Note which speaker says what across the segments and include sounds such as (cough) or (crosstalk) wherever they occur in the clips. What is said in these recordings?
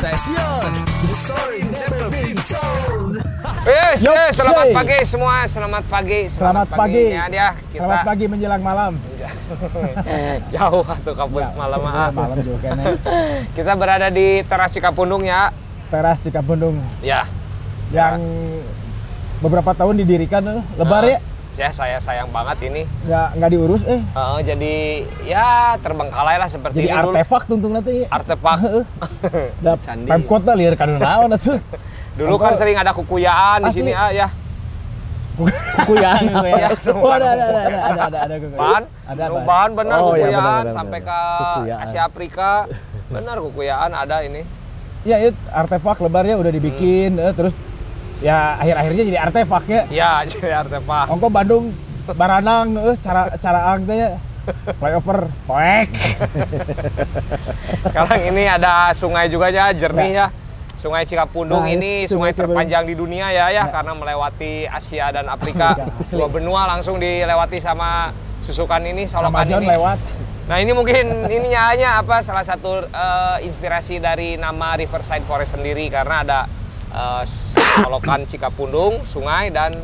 Speaker 1: Jebo, saya Sion. The story never been told. (laughs)
Speaker 2: Yes, yes, selamat
Speaker 3: say.
Speaker 2: pagi semua. Selamat pagi.
Speaker 3: Selamat pagi.
Speaker 2: Ya, dia kita
Speaker 3: Selamat pagi menjelang malam. (laughs)
Speaker 2: jauh atau kabut
Speaker 3: Ya,
Speaker 2: malam.
Speaker 3: ya,
Speaker 2: ah.
Speaker 3: malam juga ya. (laughs)
Speaker 2: Kita berada di teras Cikapundung ya.
Speaker 3: Teras Cikapundung
Speaker 2: Ya.
Speaker 3: yang beberapa tahun didirikan eh. lebar ya.
Speaker 2: Ya, saya sayang banget ini.
Speaker 3: Nggak nggak diurus eh.
Speaker 2: Eh, jadi ya terbengkalai lah seperti
Speaker 3: Jadi
Speaker 2: ini dulu.
Speaker 3: artefak tuntung nanti.
Speaker 2: Artefak. (laughs)
Speaker 3: Da
Speaker 1: Candi.
Speaker 3: Pemkot lah liar kanu naon atuh. (laughs)
Speaker 2: Dulu kan sering ada kukuyaan di sini ah ya. (laughs)
Speaker 3: Kuyaan
Speaker 2: Ya,
Speaker 3: Oh, ada ada ada ada ada ada ada kukuyaan.
Speaker 2: Ban,
Speaker 3: Ada ban.
Speaker 2: bener
Speaker 1: Oh, iya,
Speaker 2: kukuyaan
Speaker 1: benar, benar,
Speaker 2: sampai
Speaker 1: benar.
Speaker 2: ke
Speaker 1: Kukuyaan.
Speaker 2: Asia Afrika. Benar kukuyaan ada ini.
Speaker 3: Ya itu artefak lebarnya udah dibikin eh, terus ya akhir-akhirnya jadi artefak ya.
Speaker 2: Ya, jadi artefak.
Speaker 3: Ongko Bandung Baranang eh cara cara ang teh ya. Flyover poek.
Speaker 2: Sekarang ini ada sungai juga ya, jernih ya. Sungai Cikapundung
Speaker 3: Nah,
Speaker 2: ini
Speaker 3: sungai
Speaker 2: sungai terpanjang di dunia ya ya
Speaker 3: Ya.
Speaker 2: karena melewati Asia dan Afrika. Dua benua langsung dilewati sama susukan ini, solokan
Speaker 3: Amazon
Speaker 2: ini.
Speaker 3: lewat.
Speaker 2: Nah, ini mungkin (laughs) ininya hanya apa salah satu eh, inspirasi dari nama Riverside Forest sendiri karena ada eh, solokan Cikapundung, sungai dan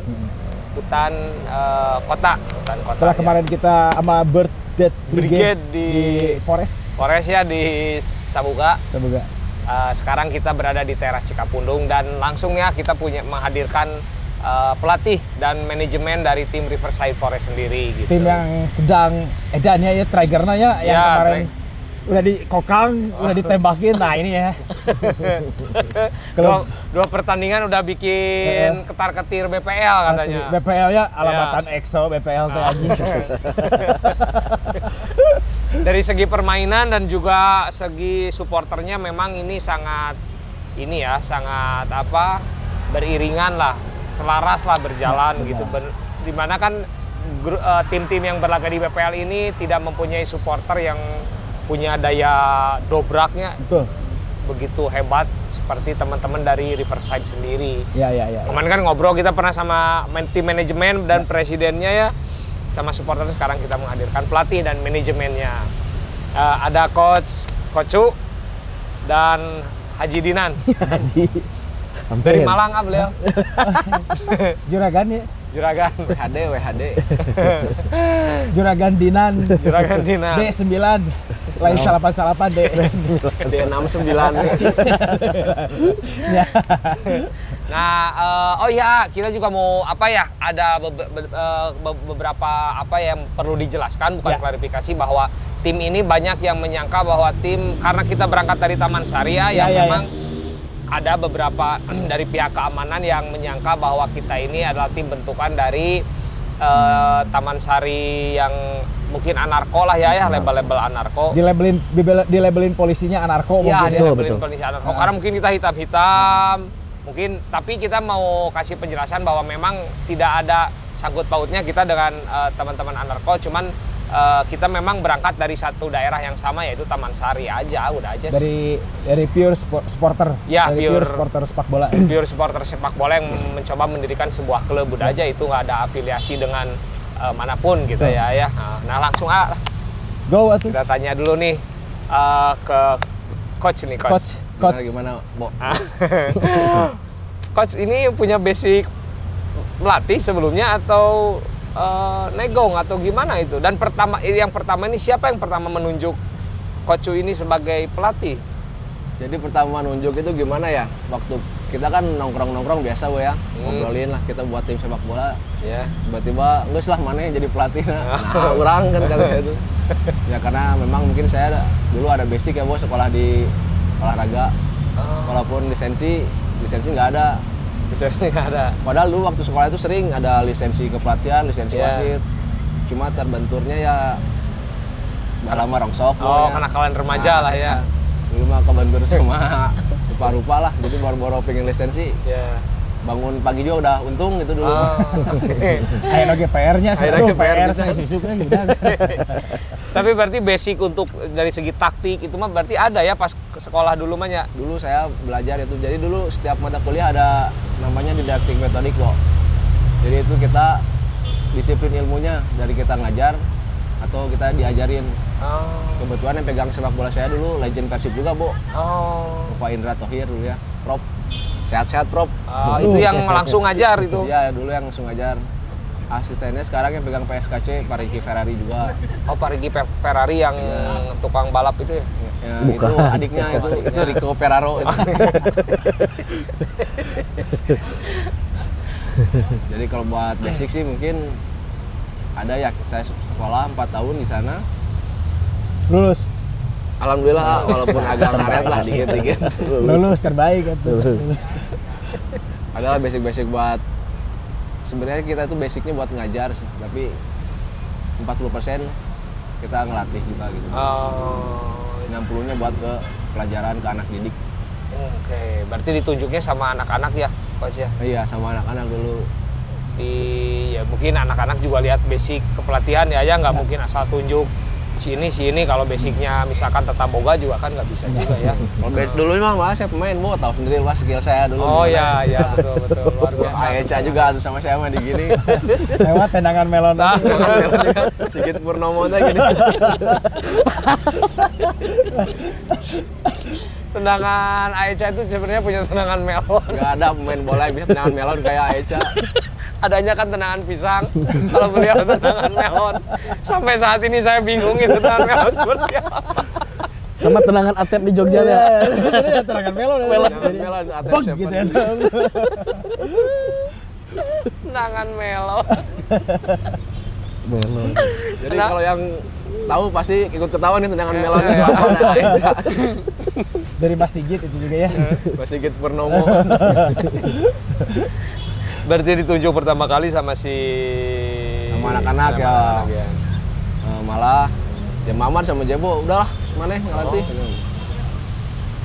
Speaker 2: hutan eh, kota, hutan kota.
Speaker 3: Setelah
Speaker 2: ya.
Speaker 3: kemarin kita sama Bird Dead Brigade,
Speaker 2: Brigade di-
Speaker 3: di Forest
Speaker 2: Forest ya di Sabuga.
Speaker 3: Sabuga.
Speaker 2: Uh, sekarang kita berada di teras Cikapundung dan langsung ya kita punya menghadirkan uh, pelatih dan manajemen dari tim Riverside Forest sendiri gitu.
Speaker 3: Tim yang sedang edannya ya triggernya ya yang
Speaker 2: Ya,
Speaker 3: kemarin udah dikokang, udah (laughs) ditembakin. Nah, ini ya. (laughs)
Speaker 2: dua,
Speaker 3: Kalau
Speaker 2: dua pertandingan udah bikin
Speaker 3: Eh.
Speaker 2: ketar-ketir BPL katanya.
Speaker 3: asli, BPL ya alamatan EXO BPL teh
Speaker 2: Ah. (laughs) Dari segi permainan dan juga segi supporternya memang ini sangat ini ya, sangat apa? beriringan lah, selaras lah berjalan
Speaker 3: Ya,
Speaker 2: gitu.
Speaker 3: benar.
Speaker 2: Ben- di mana kan eh, tim-tim yang berlaga di BPL ini tidak mempunyai supporter yang punya daya dobraknya
Speaker 3: Betul.
Speaker 2: begitu hebat seperti teman-teman dari Riverside sendiri.
Speaker 3: Ya ya ya.
Speaker 2: Kemarin kan ngobrol kita pernah sama tim manajemen dan presidennya ya sama supporter sekarang kita menghadirkan pelatih dan manajemennya. Eh, ada coach Kocu dan Haji Dinan (laughs)
Speaker 3: Haji.
Speaker 2: dari Malang ah beliau (laughs)
Speaker 3: Juragan ya.
Speaker 2: Juragan
Speaker 1: WHD, WHD. (laughs)
Speaker 3: Juragan Dinan.
Speaker 2: juragan Dinan
Speaker 3: D9. Lain salapan salapan D9.
Speaker 1: D69.
Speaker 3: ya.
Speaker 2: Nah, eh, oh ya, kita juga mau apa ya? Ada be- eh, be- beberapa apa yang perlu dijelaskan, bukan
Speaker 3: Ya.
Speaker 2: klarifikasi bahwa tim ini banyak yang menyangka bahwa tim karena kita berangkat dari Taman Syariah
Speaker 3: Ya,
Speaker 2: yang
Speaker 3: ya,
Speaker 2: memang ada beberapa (clears throat) dari pihak keamanan yang menyangka bahwa kita ini adalah tim bentukan dari eh, Taman Sari yang mungkin anarko lah ya ya label-label anarko.
Speaker 3: Dilabelin dibel- dilabelin polisinya anarko
Speaker 2: Iya,
Speaker 3: mungkin ya.
Speaker 2: labelin
Speaker 1: betul.
Speaker 2: polisi anarko.
Speaker 3: Ah.
Speaker 2: Karena mungkin kita hitam-hitam, mungkin tapi kita mau kasih penjelasan bahwa memang tidak ada sangkut pautnya kita dengan eh, teman-teman anarko, cuman eh, kita memang berangkat dari satu daerah yang sama yaitu Taman Sari aja, udah aja sih.
Speaker 3: Dari dari pure supporter.
Speaker 2: Ya,
Speaker 3: dari
Speaker 2: pure-
Speaker 3: pure supporter sepak bola. (clears throat)
Speaker 2: pure supporter sepak bola yang mencoba mendirikan sebuah klub udah aja itu nggak ada afiliasi dengan eh, mana pun gitu
Speaker 3: Betul.
Speaker 2: ya ya. Nah, Nah langsung ah
Speaker 3: Go atuh.
Speaker 2: kita tanya dulu nih eh, ke coach nih coach.
Speaker 3: Coach, coach.
Speaker 1: Gimana, gimana, Bo?
Speaker 2: Ah. (laughs) coach ini punya basic melatih sebelumnya atau eh, negong atau gimana itu? Dan pertama yang pertama ini siapa yang pertama menunjuk coach ini sebagai pelatih?
Speaker 1: Jadi pertama nunjuk itu gimana ya? Waktu kita kan nongkrong-nongkrong biasa, Bo ya. Ngobrolin lah kita buat tim sepak bola.
Speaker 2: Ya.
Speaker 1: Tiba-tiba, nggak lah mana yang jadi pelatih (laughs) nah, orang kan kata (laughs) itu. Ya karena memang mungkin saya ada, dulu ada basic ya, Bo, sekolah di olahraga. Walaupun lisensi, lisensi nggak ada.
Speaker 2: Lisensi (laughs) nggak ada.
Speaker 1: Padahal dulu waktu sekolah itu sering ada lisensi kepelatihan, lisensi
Speaker 2: Iya.
Speaker 1: wasit. Cuma terbenturnya ya nggak lama rongsok.
Speaker 2: Oh,
Speaker 1: pokoknya.
Speaker 2: kenakalan remaja lah ya.
Speaker 1: Dulu mah kebentur sama (laughs) rupa-rupa lah. Jadi baru-baru pengen lisensi.
Speaker 2: Ya.
Speaker 1: Bangun pagi juga udah untung gitu dulu. (laughs)
Speaker 2: Oh.
Speaker 3: Ayo lagi PR-nya sih.
Speaker 1: Ke PR
Speaker 3: PR saya sisuknya gimana bisa. (laughs)
Speaker 2: Tapi berarti basic untuk dari segi taktik itu mah berarti ada ya pas ke sekolah dulu mah ya.
Speaker 1: Dulu saya belajar itu. Jadi dulu setiap mata kuliah ada namanya didaktik metodik kok. Jadi itu kita disiplin ilmunya dari kita ngajar atau kita diajarin.
Speaker 2: Oh.
Speaker 1: Kebetulan yang pegang sepak bola saya dulu legend Persib juga, Bo.
Speaker 2: Oh.
Speaker 1: Bapak Indra Tohir dulu ya. Prop. Sehat-sehat, Prop.
Speaker 2: Oh, itu yang langsung ngajar itu.
Speaker 1: Iya, dulu yang langsung ngajar. Asistennya sekarang yang pegang PSKC, Pak Ricky Ferrari juga.
Speaker 2: Oh, Pak Ricky Pe- Ferrari yang tukang balap itu ya.
Speaker 1: Ya, itu adiknya itu, itu Rico Ferraro. itu. (laughs) Jadi kalau buat basic sih mungkin ada ya saya sekolah 4 tahun di sana.
Speaker 3: Lulus.
Speaker 1: Alhamdulillah walaupun agak ngaret lah dikit-dikit.
Speaker 3: Lulus terbaik itu.
Speaker 1: Adalah basic-basic buat sebenarnya kita itu basicnya buat ngajar sih, tapi 40% kita ngelatih juga gitu.
Speaker 2: Oh.
Speaker 1: 60-nya buat ke pelajaran ke anak didik.
Speaker 2: Oke, berarti ditunjuknya sama anak-anak ya, coach ya.
Speaker 1: Iya, sama anak-anak dulu.
Speaker 2: Di ya mungkin anak-anak juga lihat basic kepelatihan ya, ya nggak mungkin asal tunjuk sini sini kalau basicnya misalkan tata boga juga kan nggak bisa juga ya. (laughs)
Speaker 1: Kalau base dulu mah malah saya pemain, bu tahu sendiri lah skill saya dulu.
Speaker 2: Oh
Speaker 1: gimana.
Speaker 2: ya, ya betul betul (laughs) luar biasa.
Speaker 1: Aeca juga ada sama saya mah di gini. (laughs)
Speaker 3: Lewat tendangan melon.
Speaker 2: Nah,
Speaker 1: Sigit Purnomo teh gini.
Speaker 2: tendangan Aeca itu sebenarnya punya tendangan melon.
Speaker 1: Gak ada pemain bola yang bisa tendangan melon kayak Aeca.
Speaker 2: Adanya kan tendangan pisang, (laughs) kalau beliau tendangan melon. Sampai saat ini saya bingung itu tendangan melon seperti apa.
Speaker 4: Sama tendangan atep di Jogja ya.
Speaker 3: Sebenarnya tendangan melon. ya.
Speaker 1: Melon, melon, atep siapa
Speaker 3: gitu ya.
Speaker 1: nih?
Speaker 2: Tendangan melon.
Speaker 4: Belum.
Speaker 1: Jadi
Speaker 2: Nah.
Speaker 1: kalau yang tahu pasti ikut ketawa nih tendangan melon itu apa nah, Aeca.
Speaker 3: Dari Mas Sigit itu juga ya.
Speaker 1: Mas Sigit Purnomo. (laughs)
Speaker 2: Berarti ditunjuk pertama kali sama si
Speaker 1: Sama anak-anak ya.
Speaker 2: anak-anak
Speaker 1: Eh, malah ya Maman sama Jebo udahlah mana ngelatih.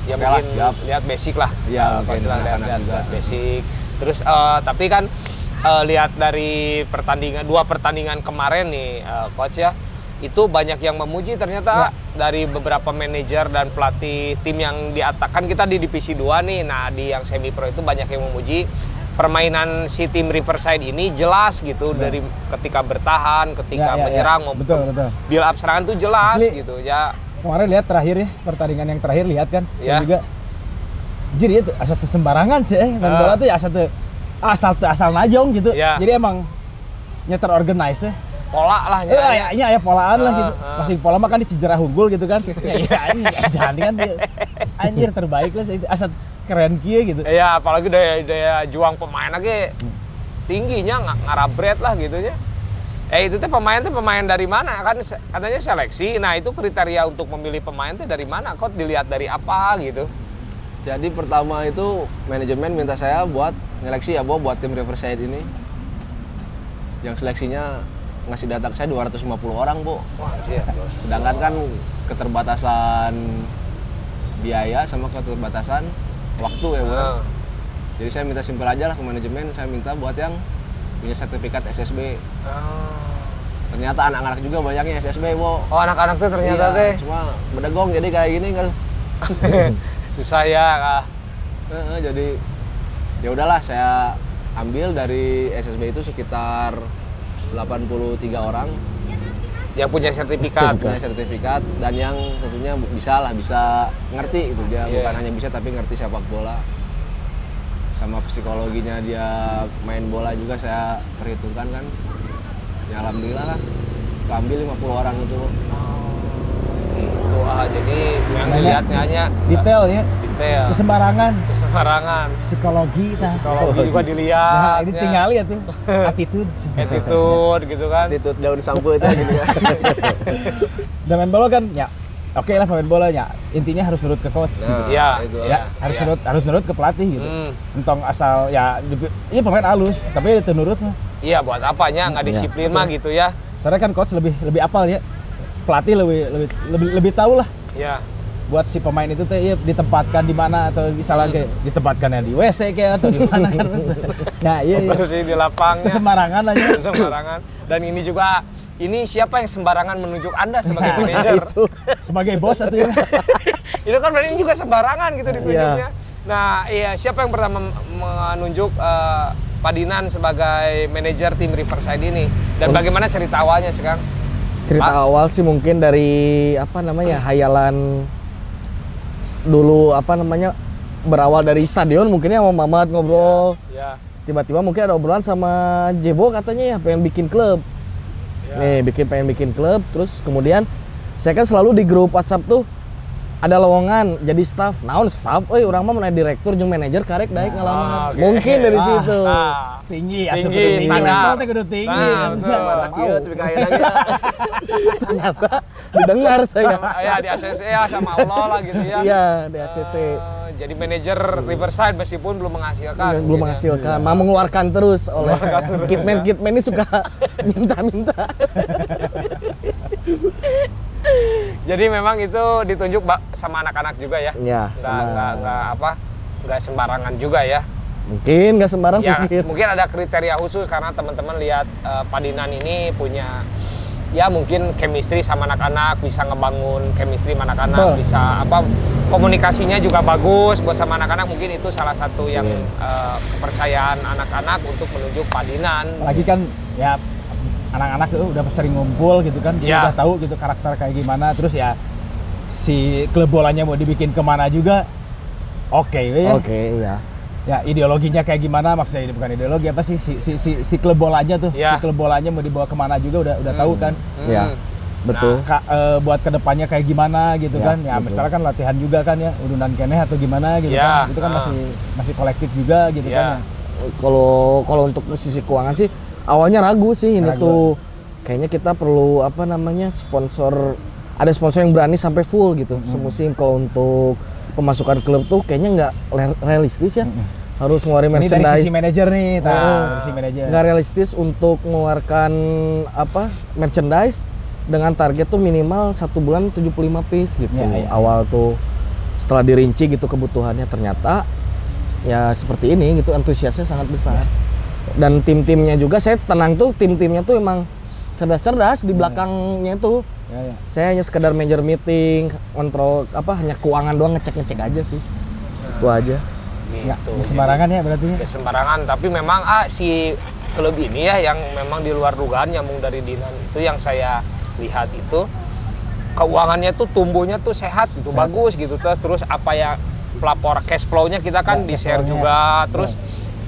Speaker 2: Ya
Speaker 1: Oke lah,
Speaker 2: mungkin
Speaker 1: siap.
Speaker 2: lihat basic lah.
Speaker 1: Iya,
Speaker 2: Eh,
Speaker 1: mungkin
Speaker 2: lah, lihat, lihat, basic. Terus eh, tapi kan eh, lihat dari pertandingan dua pertandingan kemarin nih eh, coach ya itu banyak yang memuji ternyata dari beberapa manajer dan pelatih tim yang diatakan kita di divisi 2 nih. Nah, di yang semi pro itu banyak yang memuji permainan si tim Riverside ini jelas gitu dari ketika bertahan, ketika
Speaker 3: Ya, ya, ya.
Speaker 2: menyerang maupun
Speaker 3: Betul, betul.
Speaker 2: build up serangan tuh jelas
Speaker 3: Asli.
Speaker 2: gitu ya.
Speaker 3: Kemarin lihat terakhir ya, pertandingan yang terakhir lihat kan.
Speaker 2: Ya.
Speaker 3: Juga. Jadi itu asal teu sembarangan sih, eh. main
Speaker 2: Ah.
Speaker 3: bola tuh ya asal teu asal teu asal najong gitu.
Speaker 2: Ya.
Speaker 3: Jadi emang nya terorganize ya.
Speaker 2: Pola lah
Speaker 3: Eh, aya aya aya polaan lah
Speaker 2: Ah,
Speaker 3: gitu.
Speaker 2: ah.
Speaker 3: Masih pola mah kan di sejarah unggul gitu kan. ya (laughs) iya edan kan. Anjir terbaik lah asal keren kia gitu.
Speaker 2: Iya, apalagi daya, daya juang pemain lagi tingginya nggak ngarabret lah gitu ya. Eh itu teh pemain tuh pemain dari mana kan katanya seleksi. Nah itu kriteria untuk memilih pemain tuh dari mana? Kok dilihat dari apa gitu?
Speaker 1: Jadi pertama itu manajemen minta saya buat nyeleksi ya, Bo, buat tim Riverside ini. Yang seleksinya ngasih data ke saya 250 orang, Bu.
Speaker 2: Wah anjir.
Speaker 1: Sedangkan kan keterbatasan biaya sama keterbatasan waktu ya, Bu.
Speaker 2: Nah,
Speaker 1: Jadi saya minta simpel aja lah ke manajemen, saya minta buat yang punya sertifikat SSB.
Speaker 2: ah.
Speaker 1: Ternyata anak-anak juga banyaknya SSB, Bu.
Speaker 2: Oh anak-anak tuh ternyata
Speaker 1: Iya,
Speaker 2: teh
Speaker 1: Cuma bedegong jadi kayak gini kan. (laughs)
Speaker 2: susah ya. Kak.
Speaker 1: Heeh, jadi ya udahlah saya ambil dari SSB itu sekitar 83 orang
Speaker 2: Yang punya sertifikat.
Speaker 1: punya sertifikat dan yang tentunya bisa lah bisa ngerti itu dia
Speaker 2: Iya.
Speaker 1: bukan hanya bisa tapi ngerti sepak bola sama psikologinya dia main bola juga saya perhitungkan kan ya alhamdulillah lah keambil 50 orang itu
Speaker 2: Gitu. Ah, jadi yang dilihatnya hanya
Speaker 3: Detail ya.
Speaker 2: Detail.
Speaker 3: Kesembarangan
Speaker 2: Kesembarangan.
Speaker 3: psikologi nah.
Speaker 2: Psikologi juga
Speaker 3: Nah,
Speaker 2: dilihat.
Speaker 3: ini tinggal ya tuh (laughs) attitude.
Speaker 2: attitude gitu kan.
Speaker 1: attitude daun sampo itu gini kan
Speaker 3: Dan main bola kan ya oke lah pemain bolanya intinya harus nurut ke coach gitu.
Speaker 1: Nah,
Speaker 2: Iya,
Speaker 1: itu.
Speaker 3: ya harus
Speaker 2: iya.
Speaker 3: nurut harus nurut ke pelatih gitu
Speaker 2: Hmm.
Speaker 3: entong asal ya iya pemain halus tapi itu nurut mah
Speaker 2: Iya buat apanya nggak disiplin mah gitu ya.
Speaker 3: soalnya kan coach lebih lebih apal ya pelatih lebih lebih lebih, lebih tahu lah
Speaker 2: Ya.
Speaker 3: Buat si pemain itu teh iya, ditempatkan di mana atau misalnya kayak ditempatkannya di WC kayak atau di mana kan ya (laughs) iya, iya.
Speaker 2: Terus di lapangnya
Speaker 3: sembarangan aja
Speaker 2: sembarangan. Dan ini juga ini siapa yang sembarangan menunjuk Anda sebagai
Speaker 3: Nah,
Speaker 2: manajer?
Speaker 3: itu sebagai bos atau ya (laughs)
Speaker 2: itu kan berarti juga sembarangan gitu
Speaker 3: Iya.
Speaker 2: ditunjuknya. Nah, iya siapa yang pertama menunjuk eh, Padinan sebagai manajer tim Riverside ini dan bagaimana cerita awalnya, Cekang?
Speaker 4: Cerita
Speaker 2: Pak?
Speaker 4: awal sih mungkin dari apa namanya hayalan dulu apa namanya berawal dari stadion mungkin ya sama Mamat ngobrol.
Speaker 2: Ya.
Speaker 4: tiba-tiba mungkin ada obrolan sama Jebo katanya ya pengen bikin klub. Nih bikin pengen bikin klub terus kemudian saya kan selalu di grup WhatsApp tuh ada lowongan jadi staff. Naon staff? Euy urang mah menaik direktur jeung manajer karek daek ngalaman
Speaker 2: oke.
Speaker 4: mungkin dari
Speaker 3: Ah,
Speaker 4: situ.
Speaker 2: Ah,
Speaker 3: tinggi atau
Speaker 2: Tinggi, standar.
Speaker 3: teh kudu tinggi.
Speaker 2: Nah,
Speaker 3: mau.
Speaker 1: Kieu tapi (laughs)
Speaker 4: ternyata didengar saya.
Speaker 2: Sama, ya di ACC ya sama Allah lah gitu ya.
Speaker 4: iya di ACC
Speaker 2: Eh, jadi manajer Riverside meskipun belum menghasilkan.
Speaker 4: belum
Speaker 2: mungkin ya.
Speaker 4: menghasilkan mau mengeluarkan terus oleh kitman kitman ini suka (laughs) minta-minta (laughs)
Speaker 2: Jadi memang itu ditunjuk sama anak-anak juga ya.
Speaker 4: ya
Speaker 2: Nggak,
Speaker 4: sama
Speaker 2: nggak, nggak apa, nggak sembarangan juga ya.
Speaker 4: mungkin nggak sembarang
Speaker 2: Ya
Speaker 4: mungkin
Speaker 2: mungkin ada kriteria khusus karena teman-teman lihat eh, Padinan ini punya ya mungkin chemistry sama anak-anak bisa ngebangun chemistry sama anak-anak
Speaker 3: Betul.
Speaker 2: bisa apa komunikasinya juga bagus buat sama anak-anak mungkin itu salah satu yang
Speaker 4: Iya.
Speaker 2: eh, kepercayaan anak-anak untuk menunjuk Padinan
Speaker 3: lagi kan ya anak-anak tuh udah sering ngumpul gitu kan dia
Speaker 2: Ya.
Speaker 3: udah tahu gitu karakter kayak gimana terus ya si klub bolanya mau dibikin ke mana juga oke ya
Speaker 4: oke iya
Speaker 3: ya ideologinya kayak gimana maksudnya ini bukan ideologi apa sih si si si, si klub bolanya tuh
Speaker 2: Ya.
Speaker 3: si klub bolanya mau dibawa ke mana juga udah udah tahu kan
Speaker 4: ya
Speaker 2: Hmm.
Speaker 4: betul
Speaker 3: Ka- eh, buat ke depannya kayak gimana gitu
Speaker 4: Ya,
Speaker 3: kan ya
Speaker 4: betul.
Speaker 3: misalnya kan latihan juga kan ya udunan keneh atau gimana gitu
Speaker 2: Ya,
Speaker 3: kan itu kan
Speaker 2: ah.
Speaker 3: masih masih kolektif juga gitu
Speaker 2: Ya.
Speaker 3: kan ya.
Speaker 4: kalau kalau untuk sisi keuangan sih awalnya ragu sih ini
Speaker 3: Ragu.
Speaker 4: tuh. Kayaknya kita perlu apa namanya sponsor ada sponsor yang berani sampai full gitu. Semusim kalau untuk pemasukan klub tuh kayaknya nggak realistis ya. Harus ngeluarin
Speaker 3: ini dari
Speaker 4: merchandise.
Speaker 3: sisi manajer nih tahu dari sisi manajer.
Speaker 4: nggak realistis untuk mengeluarkan apa merchandise dengan target tuh minimal satu bulan 75 piece gitu.
Speaker 3: Ya, ya.
Speaker 4: awal tuh setelah dirinci gitu kebutuhannya ternyata ya seperti ini gitu antusiasnya sangat besar dan tim-timnya juga saya tenang tuh tim-timnya tuh emang cerdas-cerdas di belakangnya tuh
Speaker 3: ya, ya.
Speaker 4: saya hanya sekedar manager meeting kontrol apa hanya keuangan doang ngecek-ngecek aja sih. Itu aja.
Speaker 3: Ya,
Speaker 2: Gitu.
Speaker 3: nggak sembarangan ya berarti ya.
Speaker 2: Ya, sembarangan. Tapi memang ah si klub ini ya yang memang di luar dugaan nyambung dari Dinan itu yang saya lihat itu keuangannya tuh tumbuhnya tuh sehat gitu bagus gitu terus terus apa ya pelapor cash flow-nya kita kan
Speaker 3: Ya,
Speaker 2: di share juga terus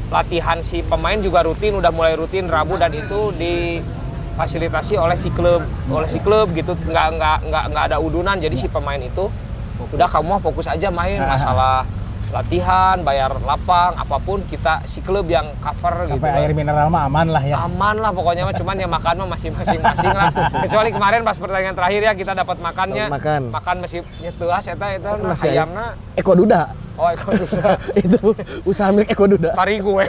Speaker 2: latihan si pemain juga rutin udah mulai rutin Rabu dan itu difasilitasi oleh si klub oleh si klub gitu nggak nggak nggak nggak ada udunan jadi si pemain itu udah kamu fokus aja main
Speaker 3: Ah. (laughs)
Speaker 2: masalah latihan bayar lapang apa pun kita si klub yang cover gitu
Speaker 3: sampai
Speaker 2: kan.
Speaker 3: air mineral mah aman lah ya.
Speaker 2: Aman lah pokoknya mah cuman ya makan mah masih masing-masing lah. (laughs) Kecuali kemarin pas pertandingan terakhir ya kita dapat makannya.
Speaker 4: Makan.
Speaker 2: makan masih nyetuas eta eta nah, ayamna
Speaker 4: Eko Duda.
Speaker 2: Oh ekor duda. (laughs)
Speaker 4: Itu usaha milik Eko Duda.
Speaker 2: Tari gue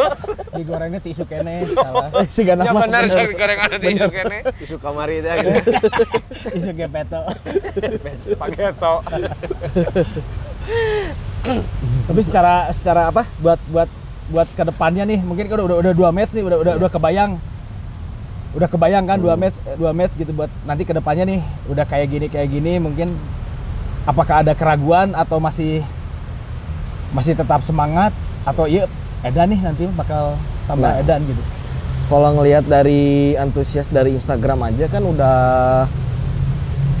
Speaker 2: (laughs)
Speaker 3: digorengnya tisu kene salah.
Speaker 4: Eh, si Gana
Speaker 2: ya benar
Speaker 4: bener.
Speaker 2: saya goreng ada tisu kene.
Speaker 1: Isu kamari teh.
Speaker 3: tisu gepeto
Speaker 2: pageto (clears throat)
Speaker 3: tapi secara secara apa buat buat buat ke depannya nih mungkin kan udah udah dua match nih udah udah udah kebayang. Udah kebayang kan dua match eh, dua match gitu buat nanti ke depannya nih udah kayak gini kayak gini mungkin apakah ada keraguan atau masih masih tetap semangat? Atau iya edan nih nanti bakal tambah
Speaker 4: Nah.
Speaker 3: edan gitu.
Speaker 4: Kalau ngelihat dari antusias dari Instagram aja kan udah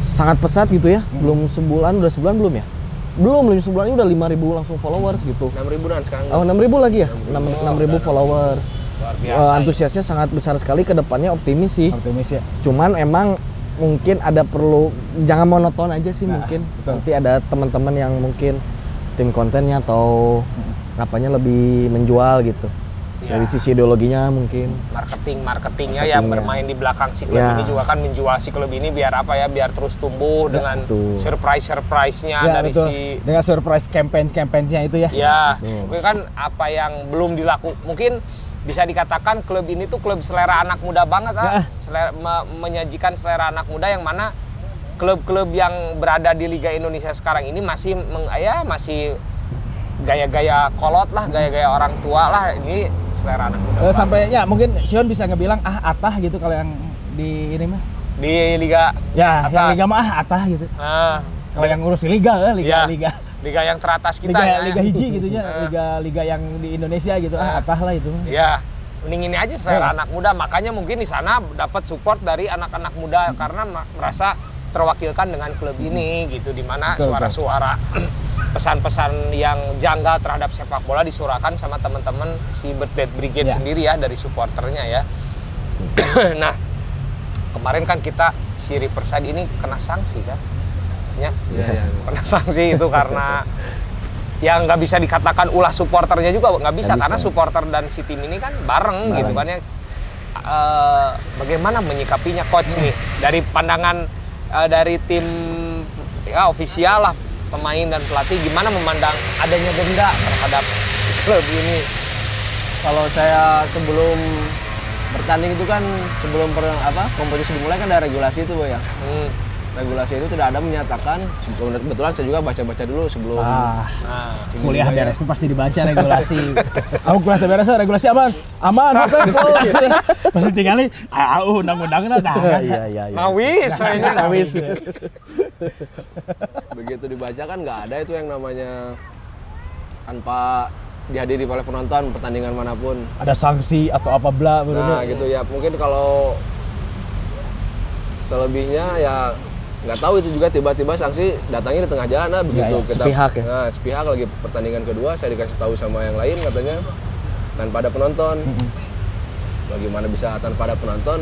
Speaker 4: sangat pesat gitu ya. Belum sebulan udah sebulan belum ya belum belum sebulan ini udah 5000 langsung followers gitu.
Speaker 1: Enam ribuan sekarang.
Speaker 4: oh 6000 lagi ya? 6000 followers.
Speaker 2: Luar
Speaker 4: Eh,
Speaker 2: biasa
Speaker 4: antusiasnya sangat besar sekali ke depannya optimis sih.
Speaker 3: Optimis ya.
Speaker 4: Cuman emang mungkin ada perlu jangan monoton aja sih
Speaker 3: Nah,
Speaker 4: mungkin.
Speaker 3: betul.
Speaker 4: nanti ada teman-teman yang mungkin tim kontennya atau apanya lebih menjual gitu
Speaker 2: Ya.
Speaker 4: Dari sisi ideologinya mungkin.
Speaker 2: marketing marketingnya yang
Speaker 4: Marketingnya.
Speaker 2: bermain di belakang si klub
Speaker 4: Ya.
Speaker 2: ini juga kan menjual si klub ini biar apa ya biar terus tumbuh dengan
Speaker 4: betul.
Speaker 2: surprise surprise nya
Speaker 3: Ya,
Speaker 2: dari
Speaker 3: betul.
Speaker 2: si
Speaker 3: Dengan surprise campaign-campaign-nya itu ya.
Speaker 2: ya
Speaker 4: Betul.
Speaker 2: mungkin kan apa yang belum dilaku mungkin bisa dikatakan klub ini tuh klub selera anak muda banget ah
Speaker 3: Ya.
Speaker 2: selera, me- menyajikan selera anak muda yang mana klub-klub yang berada di Liga Indonesia sekarang ini masih meng, ya masih gaya-gaya kolot lah gaya-gaya orang tua lah ini selera anak muda banget.
Speaker 3: sampai ya mungkin Sion bisa ngebilang ah atah gitu kalau yang di ini mah.
Speaker 2: di Liga
Speaker 3: Ya, yang
Speaker 2: Atas.
Speaker 3: liga mah ah atah gitu.
Speaker 2: Nah,
Speaker 3: Kalau yang ngurus liga eh, liga
Speaker 2: Ya.
Speaker 3: liga
Speaker 2: liga yang teratas kita
Speaker 3: liga
Speaker 2: ya.
Speaker 3: liga hiji gitu ya,
Speaker 2: Eh,
Speaker 3: liga liga yang di Indonesia gitu ah atah lah itu.
Speaker 2: Ya, mending ini aja selera
Speaker 3: Ya.
Speaker 2: anak muda. Makanya mungkin di sana dapat support dari anak-anak muda karena merasa terwakilkan dengan klub ini gitu di mana suara-suara pesan-pesan yang janggal terhadap sepak bola disuarakan sama teman-teman si Birthday Brigade
Speaker 3: Ya.
Speaker 2: sendiri ya dari supporternya ya. (clears throat) nah, kemarin kan kita si Riverside ini kena sanksi kan? Ya.
Speaker 1: Iya, iya.
Speaker 2: kena sanksi itu karena yang nggak bisa dikatakan ulah supporternya juga nggak bisa,
Speaker 4: Nggak
Speaker 2: karena
Speaker 4: bisa.
Speaker 2: supporter dan si tim ini kan bareng,
Speaker 4: Bareng.
Speaker 2: gitu kan ya Eh, bagaimana menyikapinya coach nih dari pandangan eh, dari tim ya ofisial lah pemain dan pelatih gimana memandang adanya denda terhadap klub ini
Speaker 1: Kalau saya sebelum bertanding itu kan sebelum per, apa kompetisi dimulai kan ada regulasi itu boy ya.
Speaker 2: Hmm,
Speaker 1: Regulasi itu tidak ada menyatakan kebetulan saya juga baca-baca dulu sebelum
Speaker 3: Ah,
Speaker 2: nah
Speaker 3: kuliah
Speaker 1: ya.
Speaker 3: beres pasti dibaca regulasi. Aku kuliah beres regulasi aman. Aman, apa? Pasti tinggalin ah uh, undang-undangna tah.
Speaker 4: Iya, iya, iya.
Speaker 2: Nawis soalnya nawis (laughs)
Speaker 1: begitu dibaca kan nggak ada itu yang namanya tanpa dihadiri oleh penonton pertandingan mana pun.
Speaker 3: Ada sanksi atau apa bla
Speaker 1: Nah gitu ya mungkin kalau selebihnya ya nggak tahu itu juga tiba-tiba sanksi datangnya di tengah jalan nah begitu
Speaker 3: ya,
Speaker 1: kita
Speaker 4: sepihak ya?
Speaker 1: nah sepihak lagi pertandingan kedua saya dikasih tahu sama yang lain katanya tanpa ada penonton bagaimana bisa tanpa ada penonton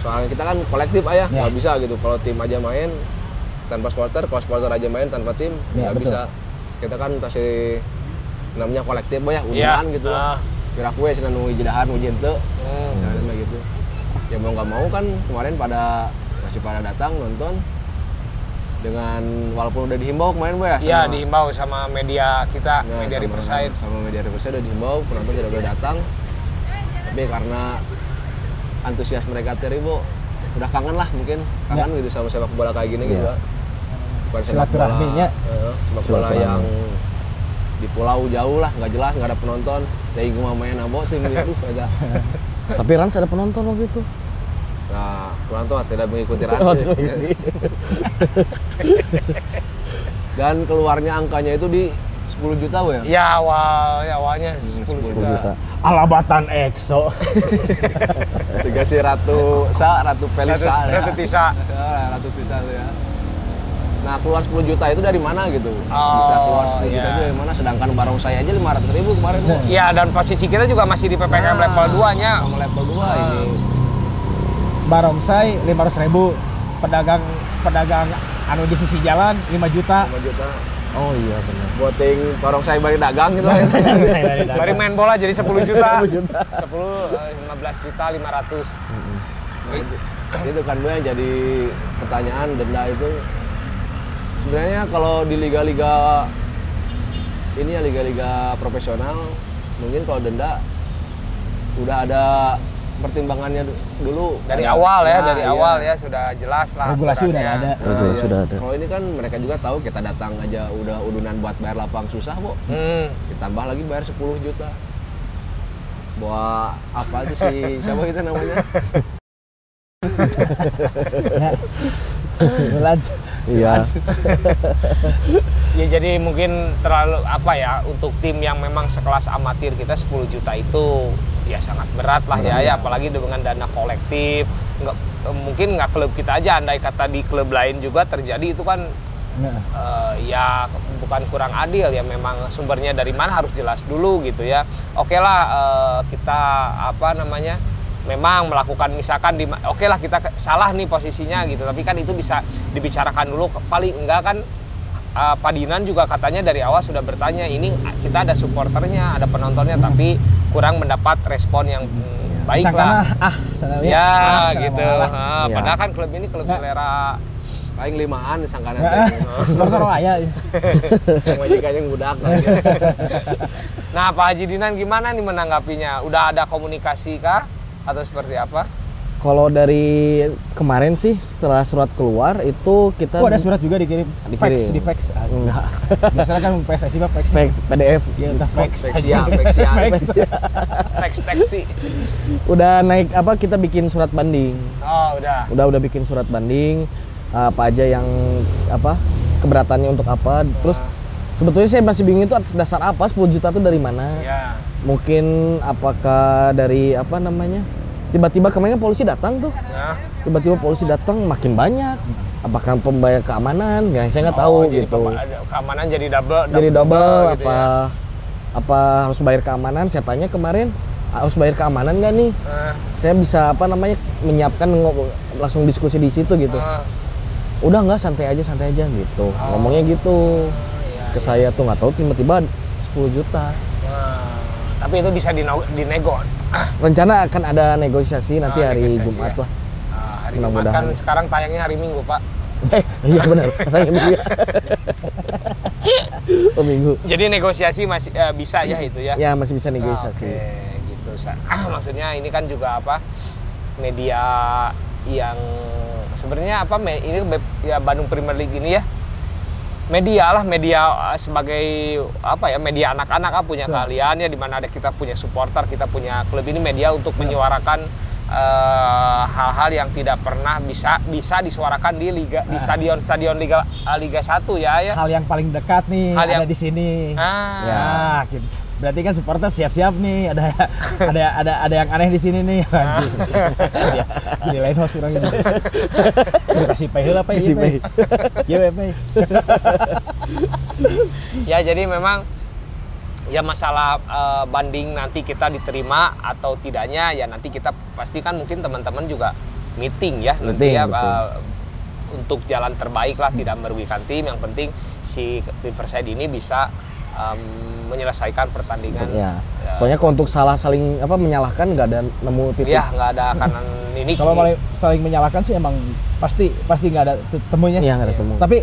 Speaker 1: soalnya kita kan kolektif ayah
Speaker 3: Ya.
Speaker 1: nggak bisa gitu kalau tim aja main tanpa supporter kalau supporter aja main tanpa tim
Speaker 3: Ya,
Speaker 1: nggak bisa kita kan kasih namanya kolektif ya
Speaker 2: Iya,
Speaker 1: udahan gitu
Speaker 2: ah.
Speaker 1: lah kira kue sih nanu jedahan ujian tuh
Speaker 2: Hmm.
Speaker 1: Gitu. Ya mau nggak mau kan kemarin pada masih pada datang nonton dengan walaupun udah dihimbau kemarin Boy ya.
Speaker 2: Iya dihimbau sama media kita,
Speaker 1: Nah,
Speaker 2: media Riverside.
Speaker 1: Sama media Riverside udah dihimbau, penonton tidak boleh datang. Tapi karena antusias mereka teribu udah kangen lah mungkin kangen gitu sama sepak bola kayak gini gitu.
Speaker 4: Iya.
Speaker 1: Bukan sepak bola-
Speaker 3: Silaturahminya.
Speaker 1: eh, sepak bola
Speaker 4: Silaturahmi.
Speaker 1: yang di pulau jauh lah nggak jelas nggak ada penonton dari gua main abo tim itu (laughs)
Speaker 4: Tapi Rans ada penonton waktu itu.
Speaker 1: Nah penonton tidak mengikuti rantai (laughs) dan keluarnya angkanya itu di 10 juta ya
Speaker 2: Ya awal, ya awalnya 10,
Speaker 1: 10
Speaker 2: juta.
Speaker 4: juta.
Speaker 3: Alabatan EXO. (laughs)
Speaker 1: dikasih ratu sa ratu
Speaker 2: Ratu,
Speaker 1: pelisa ya.
Speaker 2: Ratu Tisa.
Speaker 1: Ya, (laughs) ratu tisa tuh ya nah keluar 10 juta itu dari mana gitu
Speaker 2: Oh,
Speaker 1: bisa keluar 10 juta
Speaker 2: iya.
Speaker 1: itu dari mana sedangkan barang saya aja 500 ribu kemarin Bu.
Speaker 2: Ya dan posisi kita juga masih di PPKM
Speaker 1: Nah,
Speaker 2: level 2 nya.
Speaker 1: sama level 2 ini
Speaker 3: Barongsai 500 ribu. Pedagang pedagang anu di sisi jalan 5 juta.
Speaker 1: 5 juta
Speaker 4: Oh iya benar.
Speaker 1: boting barang saya bari dagang gitu (laughs)
Speaker 2: Bari main bola jadi 10 juta. (laughs)
Speaker 4: 10 juta.
Speaker 2: 10, eh, 15 juta 500.
Speaker 1: Nah, itu, itu kan Bu yang jadi pertanyaan denda itu sebenarnya kalau di liga-liga ini ya liga-liga profesional mungkin kalau denda udah ada pertimbangannya du- dulu
Speaker 2: Dari
Speaker 1: Ada-
Speaker 2: awal ya,
Speaker 1: Nah,
Speaker 2: dari
Speaker 1: iya.
Speaker 2: awal ya sudah jelas lah.
Speaker 3: Regulasi udah
Speaker 2: aturannya.
Speaker 3: ada.
Speaker 1: Nah,
Speaker 4: Regulasi
Speaker 1: iya.
Speaker 4: sudah ada.
Speaker 1: Kalau ini kan mereka juga tahu kita datang aja udah udunan buat bayar lapang susah, Bu.
Speaker 2: Hmm.
Speaker 1: Ditambah lagi bayar 10 juta. Bawa apa itu sih? (laughs) Siapa itu namanya?
Speaker 3: Lanjut.
Speaker 4: Iya.
Speaker 2: Ya jadi mungkin terlalu apa ya untuk tim yang memang sekelas amatir kita 10 juta itu ya sangat berat lah ya, ya apalagi dengan dana kolektif. Nggak mungkin nggak klub kita aja andai kata di klub lain juga terjadi itu kan
Speaker 3: Nah,
Speaker 2: eh, ya bukan kurang adil ya. Memang sumbernya dari mana harus jelas dulu gitu ya. Oke lah eh, kita apa namanya memang melakukan misalkan di oke lah kita salah nih posisinya gitu tapi kan itu bisa dibicarakan dulu paling enggak kan eh, Pak Dinan juga katanya dari awal sudah bertanya ini kita ada supporternya ada penontonnya tapi kurang mendapat respon yang mm, baik lah.
Speaker 3: ah, sana
Speaker 2: Ya,
Speaker 3: ah,
Speaker 2: gitu. Ah,
Speaker 4: Ya.
Speaker 2: Padahal kan klub ini klub selera
Speaker 1: paling limaan disangka (laughs)
Speaker 3: Ya,
Speaker 1: nanti
Speaker 3: Supporter Raya.
Speaker 1: yang majikan yang budak. (laughs)
Speaker 2: Nah, Pak Haji Dinan gimana nih menanggapinya? Udah ada komunikasi kah atau seperti apa?
Speaker 4: Kalau dari kemarin sih setelah surat keluar itu kita
Speaker 3: Oh, ada surat juga dikirim.
Speaker 4: Dikirim.
Speaker 3: Fax, di fax. Ah,
Speaker 4: enggak
Speaker 3: Biasanya kan PSSI mah fax.
Speaker 4: fax PDF
Speaker 3: Ya, udah fax.
Speaker 1: Fax
Speaker 3: aja.
Speaker 1: ya, fax ya,
Speaker 3: Fax.
Speaker 1: fax
Speaker 2: teksi.
Speaker 4: udah naik apa kita bikin surat banding
Speaker 2: Oh, udah.
Speaker 4: udah udah bikin surat banding apa aja yang apa keberatannya untuk apa terus sebetulnya saya masih bingung itu atas dasar apa 10 juta itu dari mana
Speaker 2: Ya.
Speaker 4: Mungkin apakah dari apa namanya tiba-tiba kemarin kan polisi datang tuh?
Speaker 2: Nah,
Speaker 4: tiba-tiba polisi datang makin banyak. Apakah pembayar keamanan? Yang saya nggak tahu
Speaker 2: oh, jadi
Speaker 4: gitu.
Speaker 2: ada- keamanan jadi double,
Speaker 4: jadi double
Speaker 2: gitu
Speaker 4: apa
Speaker 2: ya.
Speaker 4: apa harus bayar keamanan? Saya tanya kemarin harus bayar keamanan nggak nih?
Speaker 2: Nah,
Speaker 4: saya bisa apa namanya menyiapkan langsung diskusi di situ gitu.
Speaker 2: Ah,
Speaker 4: udah nggak santai aja santai aja gitu. Ngomongnya gitu.
Speaker 2: Iya,
Speaker 4: ke saya tuh nggak tahu tiba-tiba 10 juta.
Speaker 2: Nah. Tapi itu bisa dinego.
Speaker 4: rencana akan ada negosiasi nanti
Speaker 2: Ah,
Speaker 4: hari
Speaker 2: negosiasi
Speaker 4: Jumat
Speaker 2: ya.
Speaker 4: lah
Speaker 2: Ah, hari Jumat kan sekarang tayangnya hari Minggu, Pak.
Speaker 4: eh iya benar (laughs) saya minggu ya oh minggu
Speaker 2: Jadi negosiasi masih eh, bisa ya itu ya.
Speaker 4: ya masih bisa negosiasi
Speaker 2: Oke, gitu. Sa- Ah, maksudnya ini kan juga apa? Media yang sebenarnya apa? Ini ya Bandung Premier League ini ya. Media lah, media eh, sebagai apa ya? Media anak-anak ah, punya keahlian ya di mana ada kita punya supporter, kita punya klub ini media untuk menyuarakan eh, hal-hal yang tidak pernah bisa bisa disuarakan di liga di stadion-stadion liga eh, Liga 1 ya ya.
Speaker 3: Hal yang paling dekat nih
Speaker 2: Hal
Speaker 3: ada
Speaker 2: yang-
Speaker 3: di sini.
Speaker 2: Ah.
Speaker 3: Nah, gitu. Berarti kan supporter siap-siap nih. Ada (laughs) ada ada ada yang aneh di sini nih.
Speaker 2: Ah.
Speaker 3: Jadi- lain host orang. Udah kasih pay heula pay.
Speaker 4: Kasih pay. (laughs)
Speaker 2: Ya jadi memang ya masalah eh, banding nanti kita diterima atau tidaknya ya nanti kita pastikan mungkin teman-teman juga meeting ya nanti
Speaker 4: Meeting,
Speaker 2: ya eh, untuk jalan terbaik lah tidak merugikan tim yang penting si Riverside ini bisa em, menyelesaikan pertandingan
Speaker 4: ya
Speaker 2: Ya,
Speaker 4: soalnya kalau untuk salah saling apa menyalahkan nggak ada nemu titik
Speaker 2: ya nggak ada kanan (laughs) ini
Speaker 3: Kalau maling- saling menyalahkan sih emang pasti pasti nggak ada temunya.
Speaker 4: Iya, nggak ada temu
Speaker 3: Tapi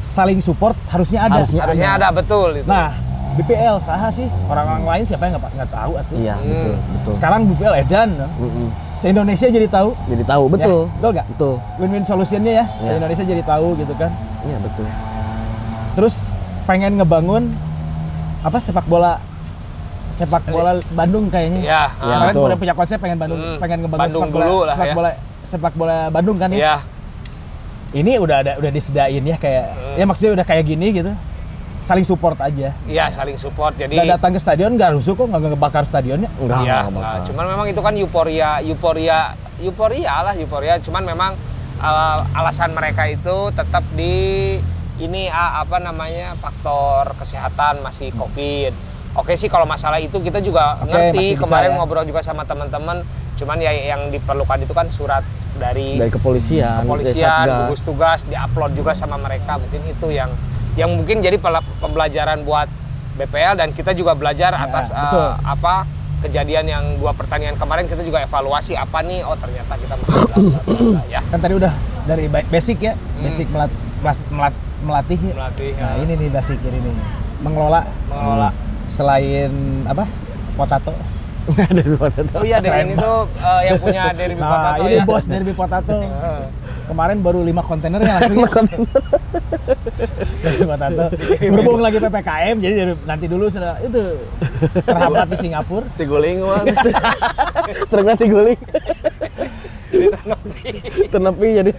Speaker 3: saling support harusnya ada.
Speaker 4: Harusnya
Speaker 2: harusnya ada betul itu.
Speaker 3: Nah, BPL saha sih orang-orang lain siapa yang nggak nggak tahu atuh.
Speaker 4: iya
Speaker 2: Hmm.
Speaker 4: betul betul
Speaker 3: Sekarang BPL edan.
Speaker 4: Mm-mm.
Speaker 3: Se Indonesia jadi tahu.
Speaker 4: jadi tahu betul
Speaker 3: Ya, betul nggak?
Speaker 4: betul
Speaker 3: Win-win solutionnya ya. Se
Speaker 4: Ya.
Speaker 3: Indonesia jadi tahu gitu kan.
Speaker 4: iya betul
Speaker 3: Terus pengen ngebangun apa sepak bola sepak bola Bandung kayaknya.
Speaker 2: ya
Speaker 4: Ya,
Speaker 2: ah,
Speaker 3: Kemarin
Speaker 4: betul.
Speaker 3: udah punya konsep pengen Bandung,
Speaker 2: Hmm,
Speaker 3: pengen ngebangun
Speaker 2: Bandung
Speaker 3: sepak bola,
Speaker 2: dulu lah
Speaker 3: sepak
Speaker 2: ya.
Speaker 3: bola sepak bola Bandung kan ya.
Speaker 2: ya
Speaker 3: Ini udah ada udah disediain ya kayak
Speaker 2: Hmm.
Speaker 3: ya maksudnya udah kayak gini gitu. Saling support aja.
Speaker 2: ya saling support jadi
Speaker 3: Nggak datang ke stadion nggak rusuh kok nggak ngebakar stadionnya.
Speaker 4: enggak
Speaker 2: Iya,
Speaker 4: enggak
Speaker 2: enggak.
Speaker 4: bakal.
Speaker 2: cuman memang itu kan euforia, euforia, euforia lah euforia. Cuman memang uh, alasan mereka itu tetap di ini ah, apa namanya faktor kesehatan masih covid. Oke sih kalau masalah itu kita juga
Speaker 3: Oke,
Speaker 2: ngerti. Kemarin
Speaker 3: ya.
Speaker 2: ngobrol juga sama teman-teman. Cuman ya yang diperlukan itu kan surat dari,
Speaker 4: dari kepolisian,
Speaker 2: kepolisian, gugus tugas, diupload juga sama mereka. Mungkin itu yang yang mungkin jadi pembelajaran buat BPL dan kita juga belajar
Speaker 3: Ya,
Speaker 2: atas uh, apa kejadian yang dua pertandingan kemarin kita juga evaluasi apa nih oh ternyata kita masih (coughs) bla, bla, bla, bla, ya
Speaker 3: Kan tadi udah dari ba- basic ya, basic melat, melas- melat- melatih. ya.
Speaker 2: Melatih,
Speaker 3: Nah,
Speaker 2: ya.
Speaker 3: ini nih basic ini nih. Mengelola
Speaker 2: mengelola
Speaker 3: selain apa? Potato.
Speaker 4: dari kota itu.
Speaker 2: oh iya
Speaker 3: Selain
Speaker 2: dari itu uh, yang punya dari
Speaker 3: Nah,
Speaker 2: Potato
Speaker 3: ini
Speaker 2: ya
Speaker 3: bos Derby Potato. (laughs) Kemarin baru lima kontainer yang (laughs) langsung (laughs) Derby Potato. Berhubung lagi PPKM, jadi dari, nanti dulu sudah itu terhambat di Singapura.
Speaker 1: Tiguling mah.
Speaker 4: Truk nanti guling. Tenepi jadi.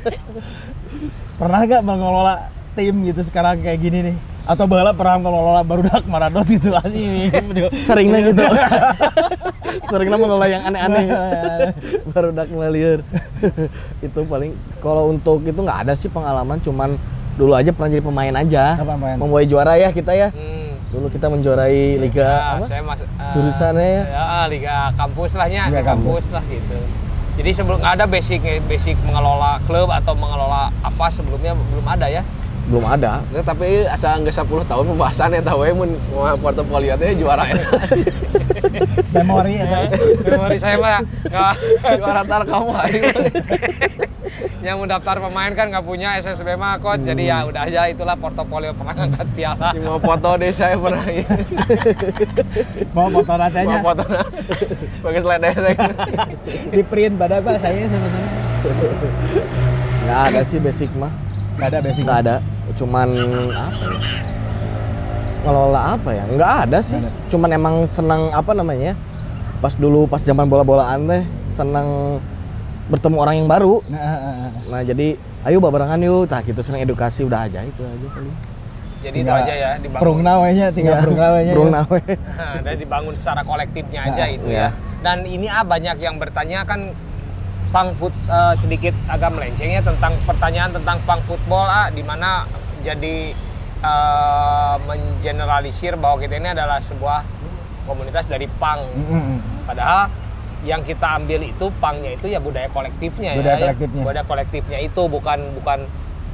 Speaker 3: Pernah nggak mengelola tim gitu sekarang kayak gini nih? Atau bala pernah mengelola barudak (laughs) Maradot gitu anjing.
Speaker 4: Seringnya gitu. Seringnya mengelola yang aneh-aneh. Baru dak ngeliur. (laughs) itu paling kalau untuk itu nggak ada sih pengalaman cuman dulu aja pernah jadi pemain aja.
Speaker 3: Pemain?
Speaker 4: Membawa juara ya kita ya.
Speaker 2: Hmm.
Speaker 4: Dulu kita menjuarai liga
Speaker 2: Ya,
Speaker 4: apa?
Speaker 2: saya mas, uh,
Speaker 4: Jurusannya ya?
Speaker 2: ya liga kampus lah ya
Speaker 3: Liga
Speaker 2: liga kampus.
Speaker 3: kampus.
Speaker 2: lah gitu jadi sebelum nggak ada basic basic mengelola klub atau mengelola apa sebelumnya belum ada ya
Speaker 4: Belum ada.
Speaker 1: Nah, tapi asal nggak 10 tahun pembahasannya tahu ya mun mau portofolio teh juara ya. (laughs)
Speaker 3: memori atau
Speaker 2: Memori saya mah nggak
Speaker 1: Juara tar kamu aing. (laughs)
Speaker 2: yang mendaftar pemain kan nggak punya SSB mah coach. Jadi ya udah aja itulah portofolio pernah angkat piala.
Speaker 1: Mau foto deh saya pernah ini. (laughs)
Speaker 3: mau foto
Speaker 1: Mau
Speaker 3: ratanya
Speaker 1: foto nah. Pakai slide saya.
Speaker 3: di print pada pak saya sebetulnya
Speaker 4: Nggak ada sih basic mah.
Speaker 3: Nggak ada basic
Speaker 4: Nggak ada. Cuman apa ya? Ngelola apa ya? Nggak ada sih.
Speaker 3: Nggak
Speaker 4: Cuman emang senang apa namanya? Pas dulu pas zaman bola-bolaan teh senang bertemu orang yang baru.
Speaker 3: nah, ah, ah, ah.
Speaker 4: Nah jadi ayo barengan yuk. Tah gitu senang edukasi udah aja itu aja paling.
Speaker 2: Jadi itu
Speaker 3: Tinggal
Speaker 2: aja ya
Speaker 3: perung
Speaker 2: dibangun.
Speaker 3: nawanya tinggal perung nawanya
Speaker 4: Perung
Speaker 3: ya.
Speaker 4: nawe. (laughs)
Speaker 2: dan dibangun secara kolektifnya aja
Speaker 3: Nah,
Speaker 2: itu
Speaker 4: iya.
Speaker 2: ya. Dan ini ah banyak yang bertanya kan pang foot eh, sedikit agak melenceng ya tentang pertanyaan tentang pang football ah di mana jadi eh, mengeneralisir bahwa kita ini adalah sebuah komunitas dari pang.
Speaker 3: Mm, mm, mm.
Speaker 2: Padahal yang kita ambil itu pangnya itu ya budaya kolektifnya
Speaker 3: Budaya
Speaker 2: ya. ya.
Speaker 3: kolektifnya.
Speaker 2: Budaya kolektifnya itu bukan bukan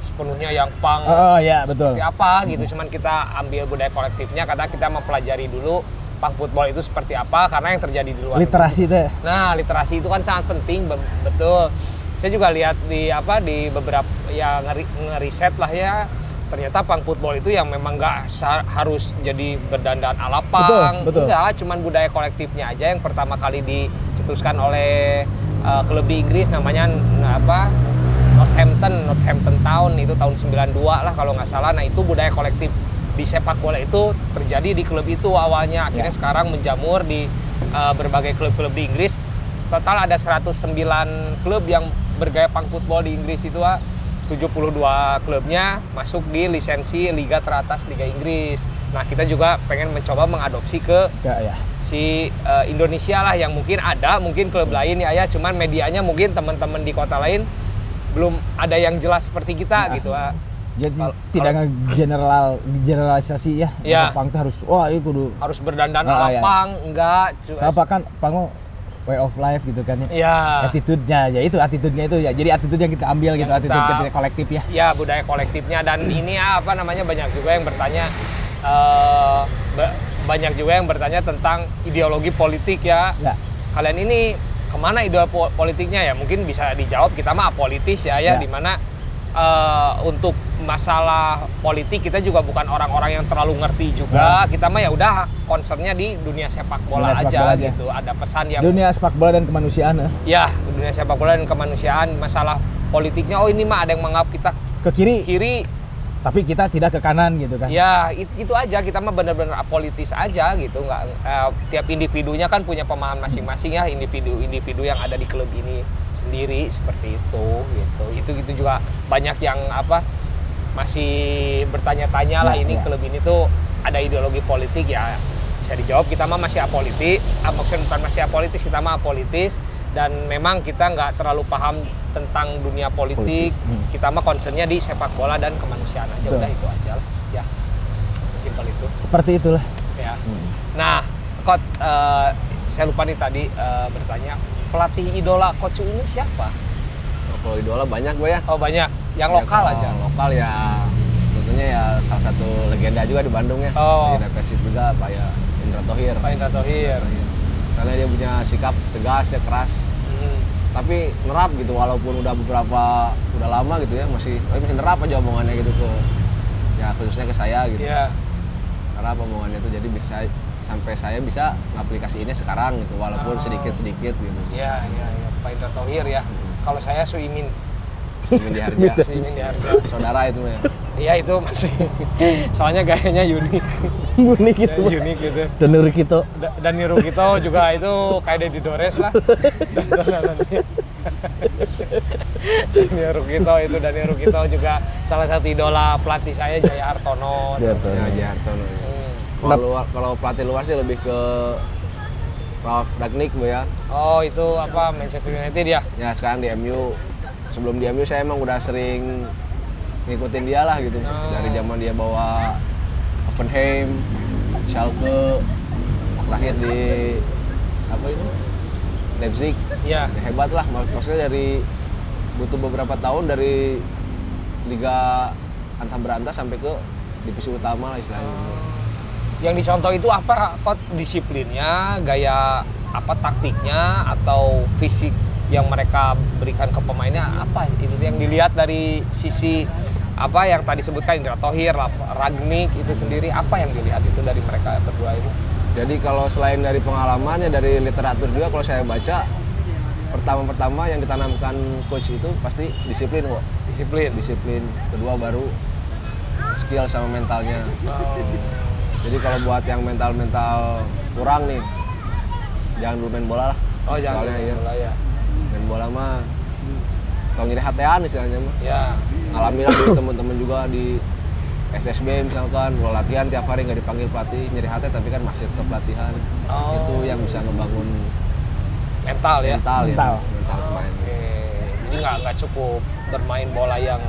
Speaker 2: sepenuhnya yang pang
Speaker 3: oh, oh ya betul
Speaker 2: seperti apa gitu. Cuman kita ambil budaya kolektifnya karena kita mempelajari dulu pang football itu seperti apa karena yang terjadi di luar.
Speaker 3: literasi teh
Speaker 2: Nah, literasi itu kan sangat penting, be- betul. Saya juga lihat di apa di beberapa ya ngeri, ngeriset lah ya. Ternyata pang football itu yang memang nggak harus jadi berdandan ala pang,
Speaker 3: Betul, betul.
Speaker 2: enggak, cuman budaya kolektifnya aja yang pertama kali dicetuskan oleh eh, klub di Inggris namanya nah, apa Northampton, Northampton Town itu tahun 92 lah kalau nggak salah. Nah, itu budaya kolektif di sepak bola itu terjadi di klub itu awalnya. Akhirnya
Speaker 3: Ya.
Speaker 2: sekarang menjamur di eh, berbagai klub-klub di Inggris. Total ada 109 klub yang bergaya punk football di Inggris itu ah. 72 klubnya masuk di lisensi liga teratas Liga Inggris. Nah, kita juga pengen mencoba mengadopsi ke
Speaker 3: Enggak ya
Speaker 2: si eh, Indonesia lah yang mungkin ada, mungkin klub lain ya ya, cuman medianya mungkin teman-teman di kota lain belum ada yang jelas seperti kita
Speaker 3: Nah.
Speaker 2: gitu ah.
Speaker 3: Jadi
Speaker 2: Kalau-
Speaker 3: tidak general generalisasi ya
Speaker 2: Iya.
Speaker 3: pang harus wah itu kudu
Speaker 2: Harus berdandan
Speaker 3: Ah,
Speaker 2: ala
Speaker 3: iya.
Speaker 2: pang, enggak. cu-
Speaker 3: apa kan pang way of life gitu kan ya
Speaker 2: Ya.
Speaker 3: attitude-nya ya itu attitude-nya itu ya jadi attitude yang kita ambil gitu
Speaker 2: Yang
Speaker 3: attitude
Speaker 2: kita-
Speaker 3: kita kolektif ya
Speaker 2: ya budaya kolektifnya dan ini ya, apa namanya banyak juga yang bertanya ba- banyak juga yang bertanya tentang ideologi politik ya
Speaker 3: ya
Speaker 2: kalian ini ke mana ideologi po- politiknya ya mungkin bisa dijawab kita mah apolitis ya ya,
Speaker 3: Ya.
Speaker 2: di mana eh, untuk masalah politik kita juga bukan orang-orang yang terlalu ngerti juga. Kita mah ya udah concernnya di dunia sepak bola
Speaker 3: Dunia sepak
Speaker 2: aja
Speaker 3: bola aja.
Speaker 2: gitu. Ada pesan yang
Speaker 3: dunia sepak bola dan kemanusiaan eh.
Speaker 2: ya dunia sepak bola dan kemanusiaan. Masalah politiknya oh ini mah ada yang menganggap kita
Speaker 3: ke kiri.
Speaker 2: kiri.
Speaker 3: Tapi kita tidak ke kanan gitu kan.
Speaker 2: Ya it- itu aja. Kita mah benar-benar apolitis aja gitu. Nggak eh, tiap individunya kan punya pemahaman masing-masing ya. Individu-individu yang ada di klub ini sendiri seperti itu gitu itu itu juga banyak yang apa masih bertanya-tanya lah
Speaker 3: Ya,
Speaker 2: ini
Speaker 3: ya.
Speaker 2: klub ini tuh ada ideologi politik ya bisa dijawab kita mah masih apolitik ah, maksudnya bukan masih apolitis kita mah apolitis dan memang kita nggak terlalu paham tentang dunia politik,
Speaker 3: Politik, hmm.
Speaker 2: kita mah concernnya di sepak bola dan kemanusiaan aja
Speaker 3: Betul.
Speaker 2: udah itu aja lah ya simpel itu
Speaker 3: seperti itulah
Speaker 2: ya nah coach eh, saya lupa nih tadi eh, bertanya pelatih idola coach ini siapa
Speaker 1: Kalau idola banyak gue ya.
Speaker 2: oh banyak yang
Speaker 1: Ya,
Speaker 2: lokal aja
Speaker 1: Lokal ya tentunya ya salah satu legenda juga di Bandung ya.
Speaker 2: Oh.
Speaker 1: Legenda Persib juga Pak ya Indra Tohir.
Speaker 2: Pak Indra Thohir
Speaker 1: Karena dia punya sikap tegas ya keras.
Speaker 2: Hmm.
Speaker 1: Tapi nerap gitu walaupun udah beberapa udah lama gitu ya masih oh, masih nerap aja omongannya gitu ke ya khususnya ke saya gitu.
Speaker 2: Iya.
Speaker 1: Karena omongannya itu jadi bisa sampai saya bisa ngaplikasiinnya sekarang gitu walaupun
Speaker 2: Oh.
Speaker 1: sedikit-sedikit gitu.
Speaker 2: Iya, iya, iya. Pak Indra Thohir ya. Kalau saya Suimin,
Speaker 1: Sumin di Harja. (laughs)
Speaker 2: Suimin di Harja.
Speaker 1: Saudara itu ya.
Speaker 2: Iya itu masih. (laughs) Soalnya gayanya unik.
Speaker 4: unik gitu
Speaker 2: Ya, unik gitu.
Speaker 4: dan dari kita
Speaker 2: Da- dan niru kita juga itu kayak Deddy Dores lah. Dan. (laughs) Daniel Rukito itu Daniel Rukito juga salah satu idola pelatih saya Jaya Hartono.
Speaker 4: Jaya.
Speaker 1: Ya Hartono. ya. Kalau luar, kalau pelatih luar sih lebih ke Ralf Ragnik bu ya.
Speaker 2: Oh itu apa Manchester United ya?
Speaker 1: Ya sekarang di MU. Sebelum di MU saya emang udah sering ngikutin dia lah gitu.
Speaker 2: Oh.
Speaker 1: Dari zaman dia bawa Hoffenheim, Schalke, terakhir di apa itu Leipzig.
Speaker 2: Iya.
Speaker 1: Ya, hebat lah. Mak- Maksudnya dari butuh beberapa tahun dari liga antah berantah sampai ke divisi utama lah istilahnya.
Speaker 2: Yang dicontoh itu apa kok disiplinnya gaya apa taktiknya atau fisik yang mereka berikan ke pemainnya apa itu yang dilihat dari sisi apa yang tadi sebutkan Indra Tohir, Ragnik itu sendiri apa yang dilihat itu dari mereka berdua ini
Speaker 1: Jadi kalau selain dari pengalaman ya dari literatur juga kalau saya baca pertama-pertama yang ditanamkan coach itu pasti disiplin kok.
Speaker 2: disiplin
Speaker 1: Disiplin. Kedua baru skill sama mentalnya. Jadi kalau buat yang mental-mental kurang nih jangan dulu main bola lah.
Speaker 2: oh jangan
Speaker 1: Soalnya iya.
Speaker 2: bola ya
Speaker 1: Main bola mah tau nyeri hatean istilahnya mah.
Speaker 2: ya
Speaker 1: Ngalamin lah dulu teman-teman juga di SSB misalkan kalau latihan tiap hari nggak dipanggil pelatih nyeri hati tapi kan masih tetap latihan
Speaker 2: Oh.
Speaker 1: itu yang bisa ngebangun
Speaker 2: mental ya
Speaker 1: mental,
Speaker 3: Mental.
Speaker 1: ya mental pemain
Speaker 2: Oke, jadi nggak nggak cukup bermain bola yang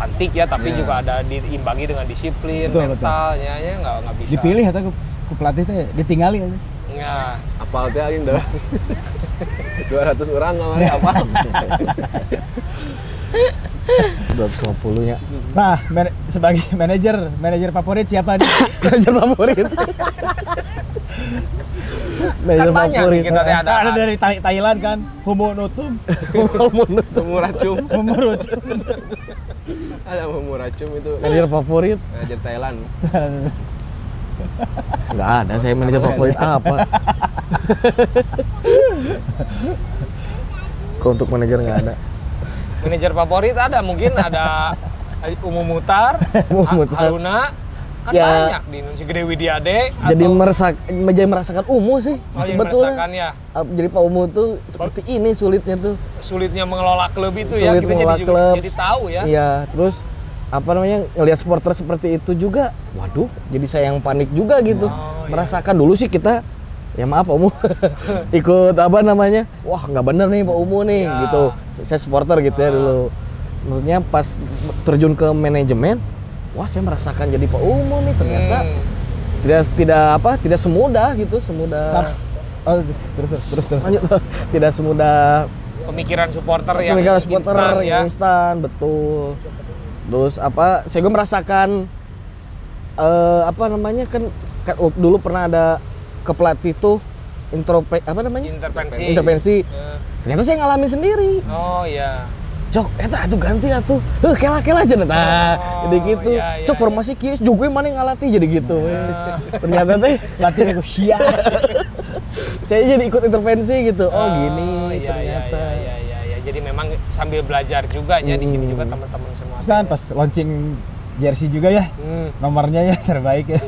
Speaker 2: cantik ya, tapi
Speaker 1: Iya.
Speaker 2: juga ada diimbangi dengan disiplin,
Speaker 3: Betul,
Speaker 2: mentalnya ya nggak nggak bisa.
Speaker 3: Dipilih atau ke, ke pelatih teh ditinggali aja.
Speaker 2: Ya,
Speaker 1: apal teh aing dah (laughs) 200 orang kemarin apa
Speaker 4: 250 nya.
Speaker 3: Nah, man- sebagai (laughs) manajer, manajer favorit siapa nih? (laughs)
Speaker 4: Manajer favorit. Manajer
Speaker 2: Kan banyak
Speaker 4: favorit.
Speaker 2: nih kita teh ada.
Speaker 3: Kan ada dari Thai- Thailand kan, Homo Notum,
Speaker 1: temu racum
Speaker 3: Homo Rotum.
Speaker 1: Ada mau racum itu
Speaker 4: Manajer favorit.
Speaker 1: manajer Thailand (laughs)
Speaker 4: Enggak ada, saya manajer favorit apa? (laughs) Kok untuk manajer nggak ada?
Speaker 2: manajer favorit ada mungkin ada (laughs) Umum Mutar,
Speaker 4: Umum Mutar.
Speaker 2: Haruna, kan
Speaker 4: Ya.
Speaker 2: banyak di Indonesia Gede Widiade.
Speaker 4: Jadi
Speaker 2: atau-
Speaker 4: meresak, jadi merasakan Umu sih
Speaker 2: oh,
Speaker 4: sebetulnya.
Speaker 2: ya
Speaker 4: Ah, Jadi Pak Umu tuh seperti ini sulitnya tuh.
Speaker 2: sulitnya mengelola klub itu ya,
Speaker 4: Sulit
Speaker 2: kita
Speaker 4: mengelola
Speaker 2: jadi,
Speaker 4: klub.
Speaker 2: jadi tahu ya.
Speaker 4: Iya, terus apa namanya ngelihat supporter seperti itu juga, waduh, jadi saya yang panik juga gitu.
Speaker 2: Oh, iya.
Speaker 4: Merasakan dulu sih kita, ya maaf Pak Umu, (laughs) ikut apa namanya, wah nggak bener nih Pak Umu nih,
Speaker 2: Ya.
Speaker 4: gitu. Saya supporter gitu ya dulu. Maksudnya pas terjun ke manajemen, wah saya merasakan jadi Pak Umu nih ternyata
Speaker 2: Hmm.
Speaker 4: tidak tidak apa, tidak semudah gitu, semudah.
Speaker 3: Sam- Oh, terus terus terus terus.
Speaker 4: Lanjut, (laughs) tidak semudah
Speaker 2: pemikiran supporter yang
Speaker 4: pemikiran supporter
Speaker 2: instan ya.
Speaker 4: instan betul terus apa saya gue merasakan eh apa namanya kan, kan dulu pernah ada ke pelatih tuh intrope apa namanya
Speaker 2: intervensi.
Speaker 4: intervensi
Speaker 2: Ya.
Speaker 4: ternyata saya ngalamin sendiri
Speaker 2: Oh iya.
Speaker 4: Cok eta atuh ganti atuh heh kela kela aja nah
Speaker 2: Oh,
Speaker 4: jadi gitu
Speaker 2: iya, iya,
Speaker 4: cok formasi kieu juga mana yang ngalati jadi gitu
Speaker 2: Iya.
Speaker 4: ternyata teh
Speaker 3: Latih aku sia.
Speaker 4: saya jadi ikut intervensi gitu oh,
Speaker 2: Oh,
Speaker 4: gini
Speaker 2: iya, iya,
Speaker 4: ternyata
Speaker 2: Iya, iya, iya, iya. Jadi memang sambil belajar juga ya di sini juga
Speaker 4: Hmm.
Speaker 2: teman-teman semua.
Speaker 3: San pas launching jersey juga ya.
Speaker 2: Hmm,
Speaker 3: Nomornya ya terbaik ya.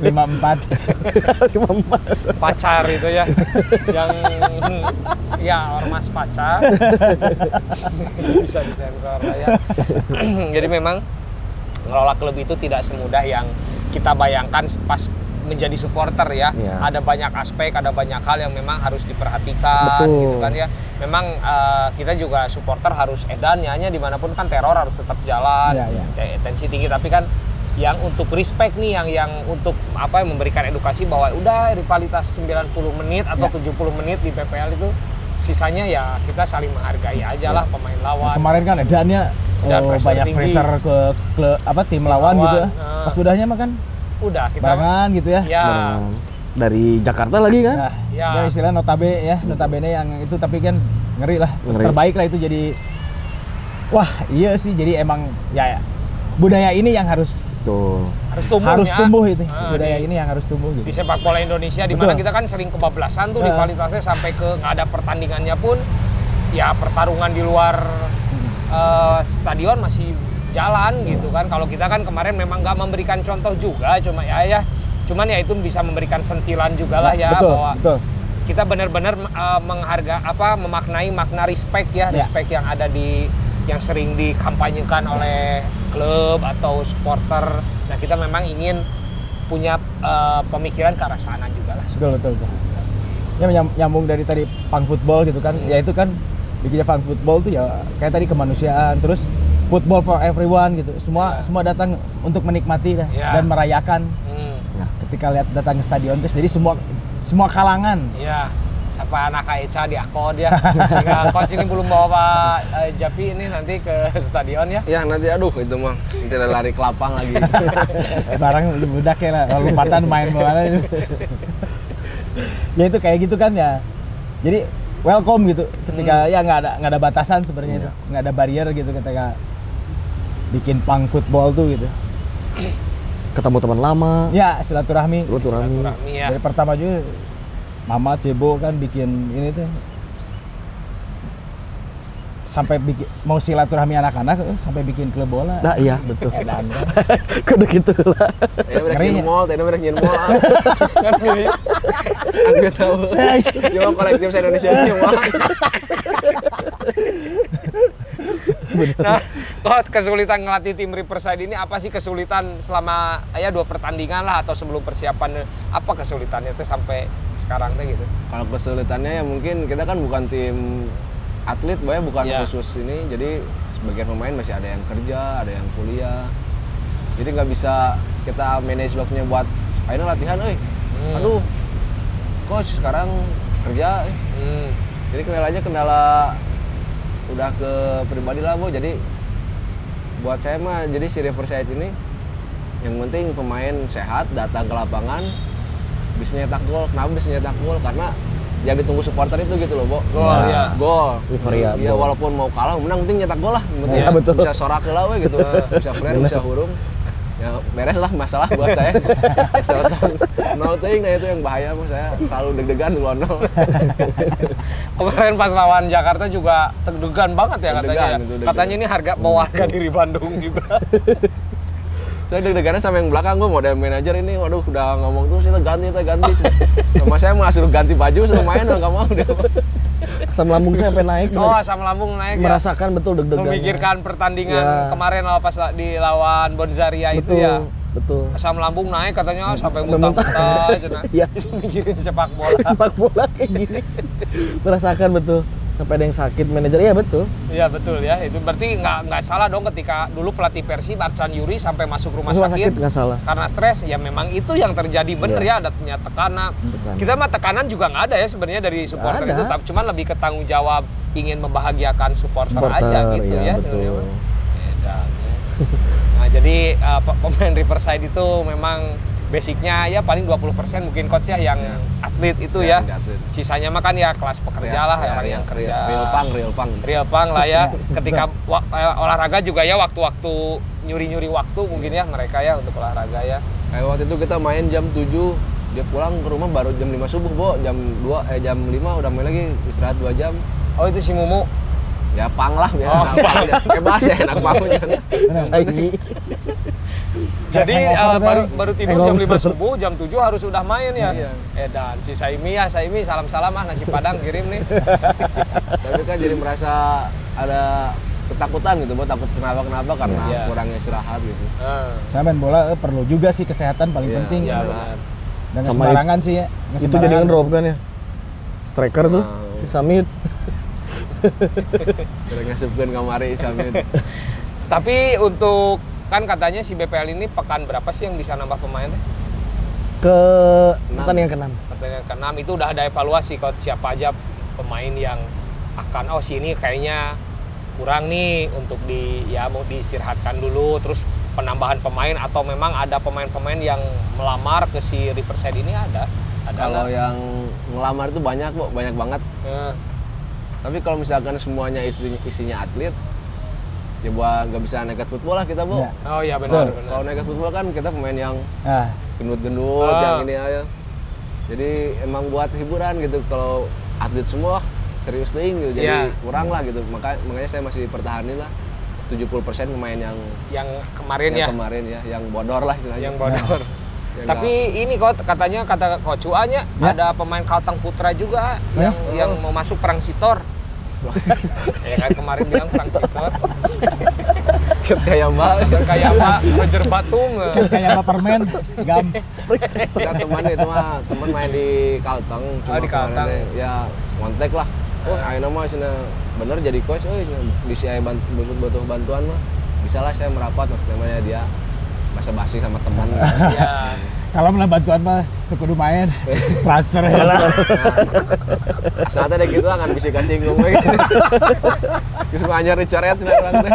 Speaker 3: (laughs) 54.
Speaker 2: pacar itu ya. yang ya ormas pacar. (laughs) Bisa disensor lah ya. (clears throat) Jadi memang ngelola klub itu tidak semudah yang kita bayangkan pas menjadi supporter ya.
Speaker 4: Iya.
Speaker 2: Ada banyak aspek, ada banyak hal yang memang harus diperhatikan
Speaker 4: Betul.
Speaker 2: gitu kan ya. Memang eh, kita juga supporter harus edan ya, nya di mana pun kan teror harus tetap jalan,
Speaker 3: iya.
Speaker 2: ya, tensi tinggi. Tapi kan yang untuk respect nih, yang yang untuk apa memberikan edukasi bahwa udah rivalitas 90 menit atau
Speaker 3: Iya.
Speaker 2: 70 menit di PPL itu sisanya ya kita saling menghargai aja lah pemain lawan.
Speaker 3: Kemarin kan edannya
Speaker 2: Dan
Speaker 3: oh,
Speaker 2: pressure
Speaker 3: banyak
Speaker 2: tinggi.
Speaker 3: pressure ke, ke apa tim lawan,
Speaker 2: lawan,
Speaker 3: gitu ya.
Speaker 2: ah.
Speaker 3: Pas udahnya mah kan
Speaker 2: Udah kita
Speaker 3: barengan gitu ya.
Speaker 2: ya
Speaker 4: Barengan. dari Jakarta lagi kan
Speaker 3: Nah,
Speaker 2: Ya.
Speaker 3: ya. istilah notabe ya, notabene yang itu tapi kan ngeri lah.
Speaker 4: Ngeri.
Speaker 3: Terbaik lah itu jadi wah, iya sih jadi emang ya, ya, budaya ini yang harus
Speaker 4: tuh
Speaker 2: harus tumbuh
Speaker 3: harus
Speaker 2: ya.
Speaker 3: tumbuh itu.
Speaker 2: Ah,
Speaker 3: budaya
Speaker 2: di-
Speaker 3: ini yang harus tumbuh gitu.
Speaker 2: di sepak bola Indonesia di mana kita kan sering kebablasan tuh
Speaker 3: Ah.
Speaker 2: rivalitasnya sampai ke nggak ada pertandingannya pun ya pertarungan di luar eh, stadion masih jalan gitu kan kalau kita kan kemarin memang nggak memberikan contoh juga cuma ya ya cuman ya itu bisa memberikan sentilan juga lah ya
Speaker 3: betul,
Speaker 2: bahwa
Speaker 3: betul.
Speaker 2: kita benar-benar eh, mengharga apa memaknai makna respect ya,
Speaker 3: Ya.
Speaker 2: respect yang ada di yang sering dikampanyekan oleh klub atau supporter. Nah, kita memang ingin punya eh, pemikiran ke arah sana juga lah.
Speaker 3: Betul, betul, betul. Ya nyambung dari tadi punk football gitu kan. Ya itu kan bikinnya punk football tuh ya kayak tadi kemanusiaan, terus football for everyone gitu. Semua
Speaker 2: Ya.
Speaker 3: semua datang untuk menikmati dah,
Speaker 2: Ya.
Speaker 3: dan merayakan
Speaker 2: Hmm,
Speaker 3: ketika lihat datang ke stadion terus jadi semua semua kalangan
Speaker 2: ya. Sampai anak Eca di akod ya. (laughs) Coach ini belum bawa Pak eh, Japi ini nanti ke stadion ya.
Speaker 1: Ya nanti aduh itu mah nanti ada lari ke lapang lagi. (laughs)
Speaker 3: barang budak ya lah kalau lompatan main bola ya itu kayak gitu kan ya jadi welcome gitu ketika ya nggak ada nggak ada batasan sebenarnya itu nggak ada barrier gitu ketika bikin punk football tuh gitu
Speaker 4: Ketemu teman lama.
Speaker 3: ya silaturahmi
Speaker 4: Silaturahmi.
Speaker 2: Silaturahmi ya.
Speaker 3: dari pertama juga Mama Cebo kan bikin ini tuh sampai bikin mau silaturahmi anak-anak eh, sampai bikin klub bola
Speaker 4: Nah iya betul.
Speaker 3: Edan kan.
Speaker 4: Kudu gitu lah.
Speaker 1: Ini mereka nyin mall, ini mereka nyin mall. (laughs) Kan tahu. Cuma kolektif se Indonesia cuma. (laughs)
Speaker 2: Nah, Coach, kesulitan ngelatih tim Riverside ini apa sih kesulitan selama ya dua pertandingan lah atau sebelum persiapan apa kesulitannya tuh sampai sekarang tuh gitu?
Speaker 1: Kalau kesulitannya ya mungkin kita kan bukan tim atlet, boy, bukan
Speaker 2: Iya.
Speaker 1: khusus ini. Jadi sebagian pemain masih ada yang kerja, ada yang kuliah. Jadi nggak bisa kita manage waktunya buat ayo latihan, eh.
Speaker 2: Hmm.
Speaker 1: Aduh, coach sekarang kerja, eh.
Speaker 2: Hmm.
Speaker 1: Jadi kendala aja kendala udah ke pribadi lah, Bu. Jadi buat saya mah jadi si Riverside ini yang penting pemain sehat, datang ke lapangan, bisa nyetak gol. Kenapa bisa nyetak gol? Karena yang ditunggu supporter itu gitu loh, Bo.
Speaker 2: Gol,
Speaker 1: Nah,
Speaker 2: ya.
Speaker 1: Gol.
Speaker 4: Euforia,
Speaker 1: Iya,
Speaker 4: gol.
Speaker 1: walaupun mau kalah, menang penting nyetak gol lah.
Speaker 4: Iya, betul.
Speaker 1: Bisa sorak lah we gitu. (laughs) bisa flare, bisa hurung. Ya beres lah masalah buat saya. (laughs) Selatan nol ting, nah itu yang bahaya mas saya selalu deg-degan dulu nol. (laughs)
Speaker 2: Kemarin pas lawan Jakarta juga deg-degan banget ya katanya. Ya.
Speaker 1: itu.
Speaker 2: Katanya ini harga bawa harga diri Bandung juga. (laughs)
Speaker 1: saya deg-degannya sama yang belakang gue model manajer ini waduh udah ngomong terus kita ganti kita ganti sama saya mau suruh ganti baju suruh main nggak mau dia
Speaker 4: Asam lambung saya sampai naik.
Speaker 2: oh, asam lambung naik ya.
Speaker 4: merasakan betul deg-degan.
Speaker 2: Memikirkan pertandingan
Speaker 4: Ya.
Speaker 2: kemarin lawan pas di lawan Bonzaria itu
Speaker 4: betul,
Speaker 2: ya.
Speaker 4: betul.
Speaker 2: Asam lambung naik katanya sampai
Speaker 4: Sampai muntah.
Speaker 2: muntah-muntah aja nah.
Speaker 4: Iya. (laughs)
Speaker 2: Mikirin sepak bola. (laughs)
Speaker 4: Sepak bola kayak gini. merasakan betul. Sampai ada yang sakit manajer. Iya betul.
Speaker 2: Iya betul ya. Itu berarti nggak nggak salah dong ketika dulu pelatih Persib Arcan Yuri sampai masuk rumah
Speaker 4: Rumah
Speaker 2: sakit,
Speaker 4: sakit nggak salah.
Speaker 2: karena stres ya memang itu yang terjadi bener
Speaker 4: Iya.
Speaker 2: ya adanya tekanan.
Speaker 4: Tekanan.
Speaker 2: Kita mah tekanan juga nggak ada ya sebenarnya dari supporter
Speaker 4: ada.
Speaker 2: itu, tapi cuman lebih ke tanggung jawab ingin membahagiakan supporter,
Speaker 4: Supporter,
Speaker 2: aja gitu
Speaker 4: iya,
Speaker 2: ya.
Speaker 4: betul.
Speaker 2: Edan, ya. Nah jadi uh, pe- pemain Riverside itu memang basicnya ya paling 20% mungkin coach ya yang
Speaker 1: Ya.
Speaker 2: atlet itu
Speaker 1: Ya,
Speaker 2: ya.
Speaker 1: atlet.
Speaker 2: Sisanya mah kan ya kelas pekerja lah yang,
Speaker 1: real,
Speaker 2: yang kerja.
Speaker 1: real pang real pang
Speaker 2: Real pang lah ya. (laughs) Ketika eh, olahraga juga ya waktu-waktu nyuri-nyuri waktu mungkin ya mereka ya untuk olahraga ya.
Speaker 1: kayak waktu itu kita main jam 7 dia pulang ke rumah baru jam 5 subuh bo jam 2 eh jam 5 udah main lagi istirahat 2 jam
Speaker 2: Oh itu si Mumu.
Speaker 1: ya pang lah ya
Speaker 2: Oh,
Speaker 1: pang bebas ya enak maunya (laughs)
Speaker 4: Saingi. (laughs)
Speaker 2: Jadi
Speaker 3: teh.
Speaker 2: baru baru tidur jam
Speaker 4: Hangover.
Speaker 2: 5 subuh, jam 7 harus udah main ya.
Speaker 1: Iya.
Speaker 2: Eh dan si Saimi ya, Saimi salam-salam ah nasi padang kirim nih. (laughs)
Speaker 1: tapi kan jadi merasa ada ketakutan gitu bo takut kenapa kenapa karena
Speaker 2: Iya.
Speaker 1: kurangnya istirahat gitu
Speaker 2: Eh,
Speaker 3: saya main bola eh, perlu juga sih kesehatan paling
Speaker 1: Iya,
Speaker 3: penting
Speaker 2: Iya
Speaker 1: iya.
Speaker 3: dan sembarangan sih ya
Speaker 4: Itu jadi ngedrop kan ya. Striker tuh
Speaker 1: Nah.
Speaker 4: si Samit. (laughs)
Speaker 1: Kira ngasupkan kamari Samin
Speaker 2: Tapi untuk kan katanya si BPL ini pekan berapa sih yang bisa nambah pemain?
Speaker 4: Ke
Speaker 1: Enam.
Speaker 4: pertandingan ke-6.
Speaker 2: Pertandingan ke-6 itu udah ada evaluasi kalau siapa aja pemain yang akan oh si ini kayaknya kurang nih untuk di ya mau diistirahatkan dulu. Terus penambahan pemain atau memang ada pemain-pemain yang melamar ke si Riverside ini ada? Ada
Speaker 1: kalau yang ngelamar itu banyak kok banyak banget.
Speaker 2: Eh,
Speaker 1: tapi kalau misalkan semuanya isinya, isinya atlet ya buat nggak bisa nekat football lah kita bu.
Speaker 3: Iya.
Speaker 2: oh iya benar benar.
Speaker 1: Kalau nekat football kan kita pemain yang
Speaker 3: nah
Speaker 1: gendut-gendut
Speaker 2: Ah.
Speaker 1: yang ini aja jadi emang buat hiburan gitu kalau atlet semua serius nih gitu jadi
Speaker 2: Iya.
Speaker 1: kurang lah gitu. Maka, makanya saya masih pertahanin lah. 70% pemain yang
Speaker 2: yang kemarin
Speaker 1: yang
Speaker 2: ya?
Speaker 1: kemarin ya yang bodor lah istilahnya.
Speaker 2: Yang bodor. (laughs)
Speaker 1: Yang
Speaker 2: tapi ini kok katanya kata coach Uanya
Speaker 3: Ya.
Speaker 2: ada pemain Kalteng Putra juga
Speaker 3: Ya.
Speaker 2: yang yang mau masuk perang Sitor ya kan kemarin bilang Sitor
Speaker 1: nggak- kayak mbak.
Speaker 2: Kayak Pak Roger Batung. Eh.
Speaker 3: kayak apa permen gam.
Speaker 1: Ya teman itu mah teman main di Kalteng.
Speaker 2: Oh, di
Speaker 1: kemarin
Speaker 2: Kalteng.
Speaker 1: ya kontak lah. Oh ayo mah cina bener jadi coach oh bisa saya bantu, butuh, butuh bantuan mah. Bisa lah saya merapat namanya dia basa basi sama teman.
Speaker 2: Ya
Speaker 3: Kalau melah bantuan mah tuh kudu main transfer ya lah.
Speaker 1: Saat ada gitu akan bisa kasih gitu. Terus dicoret nah, orang teh.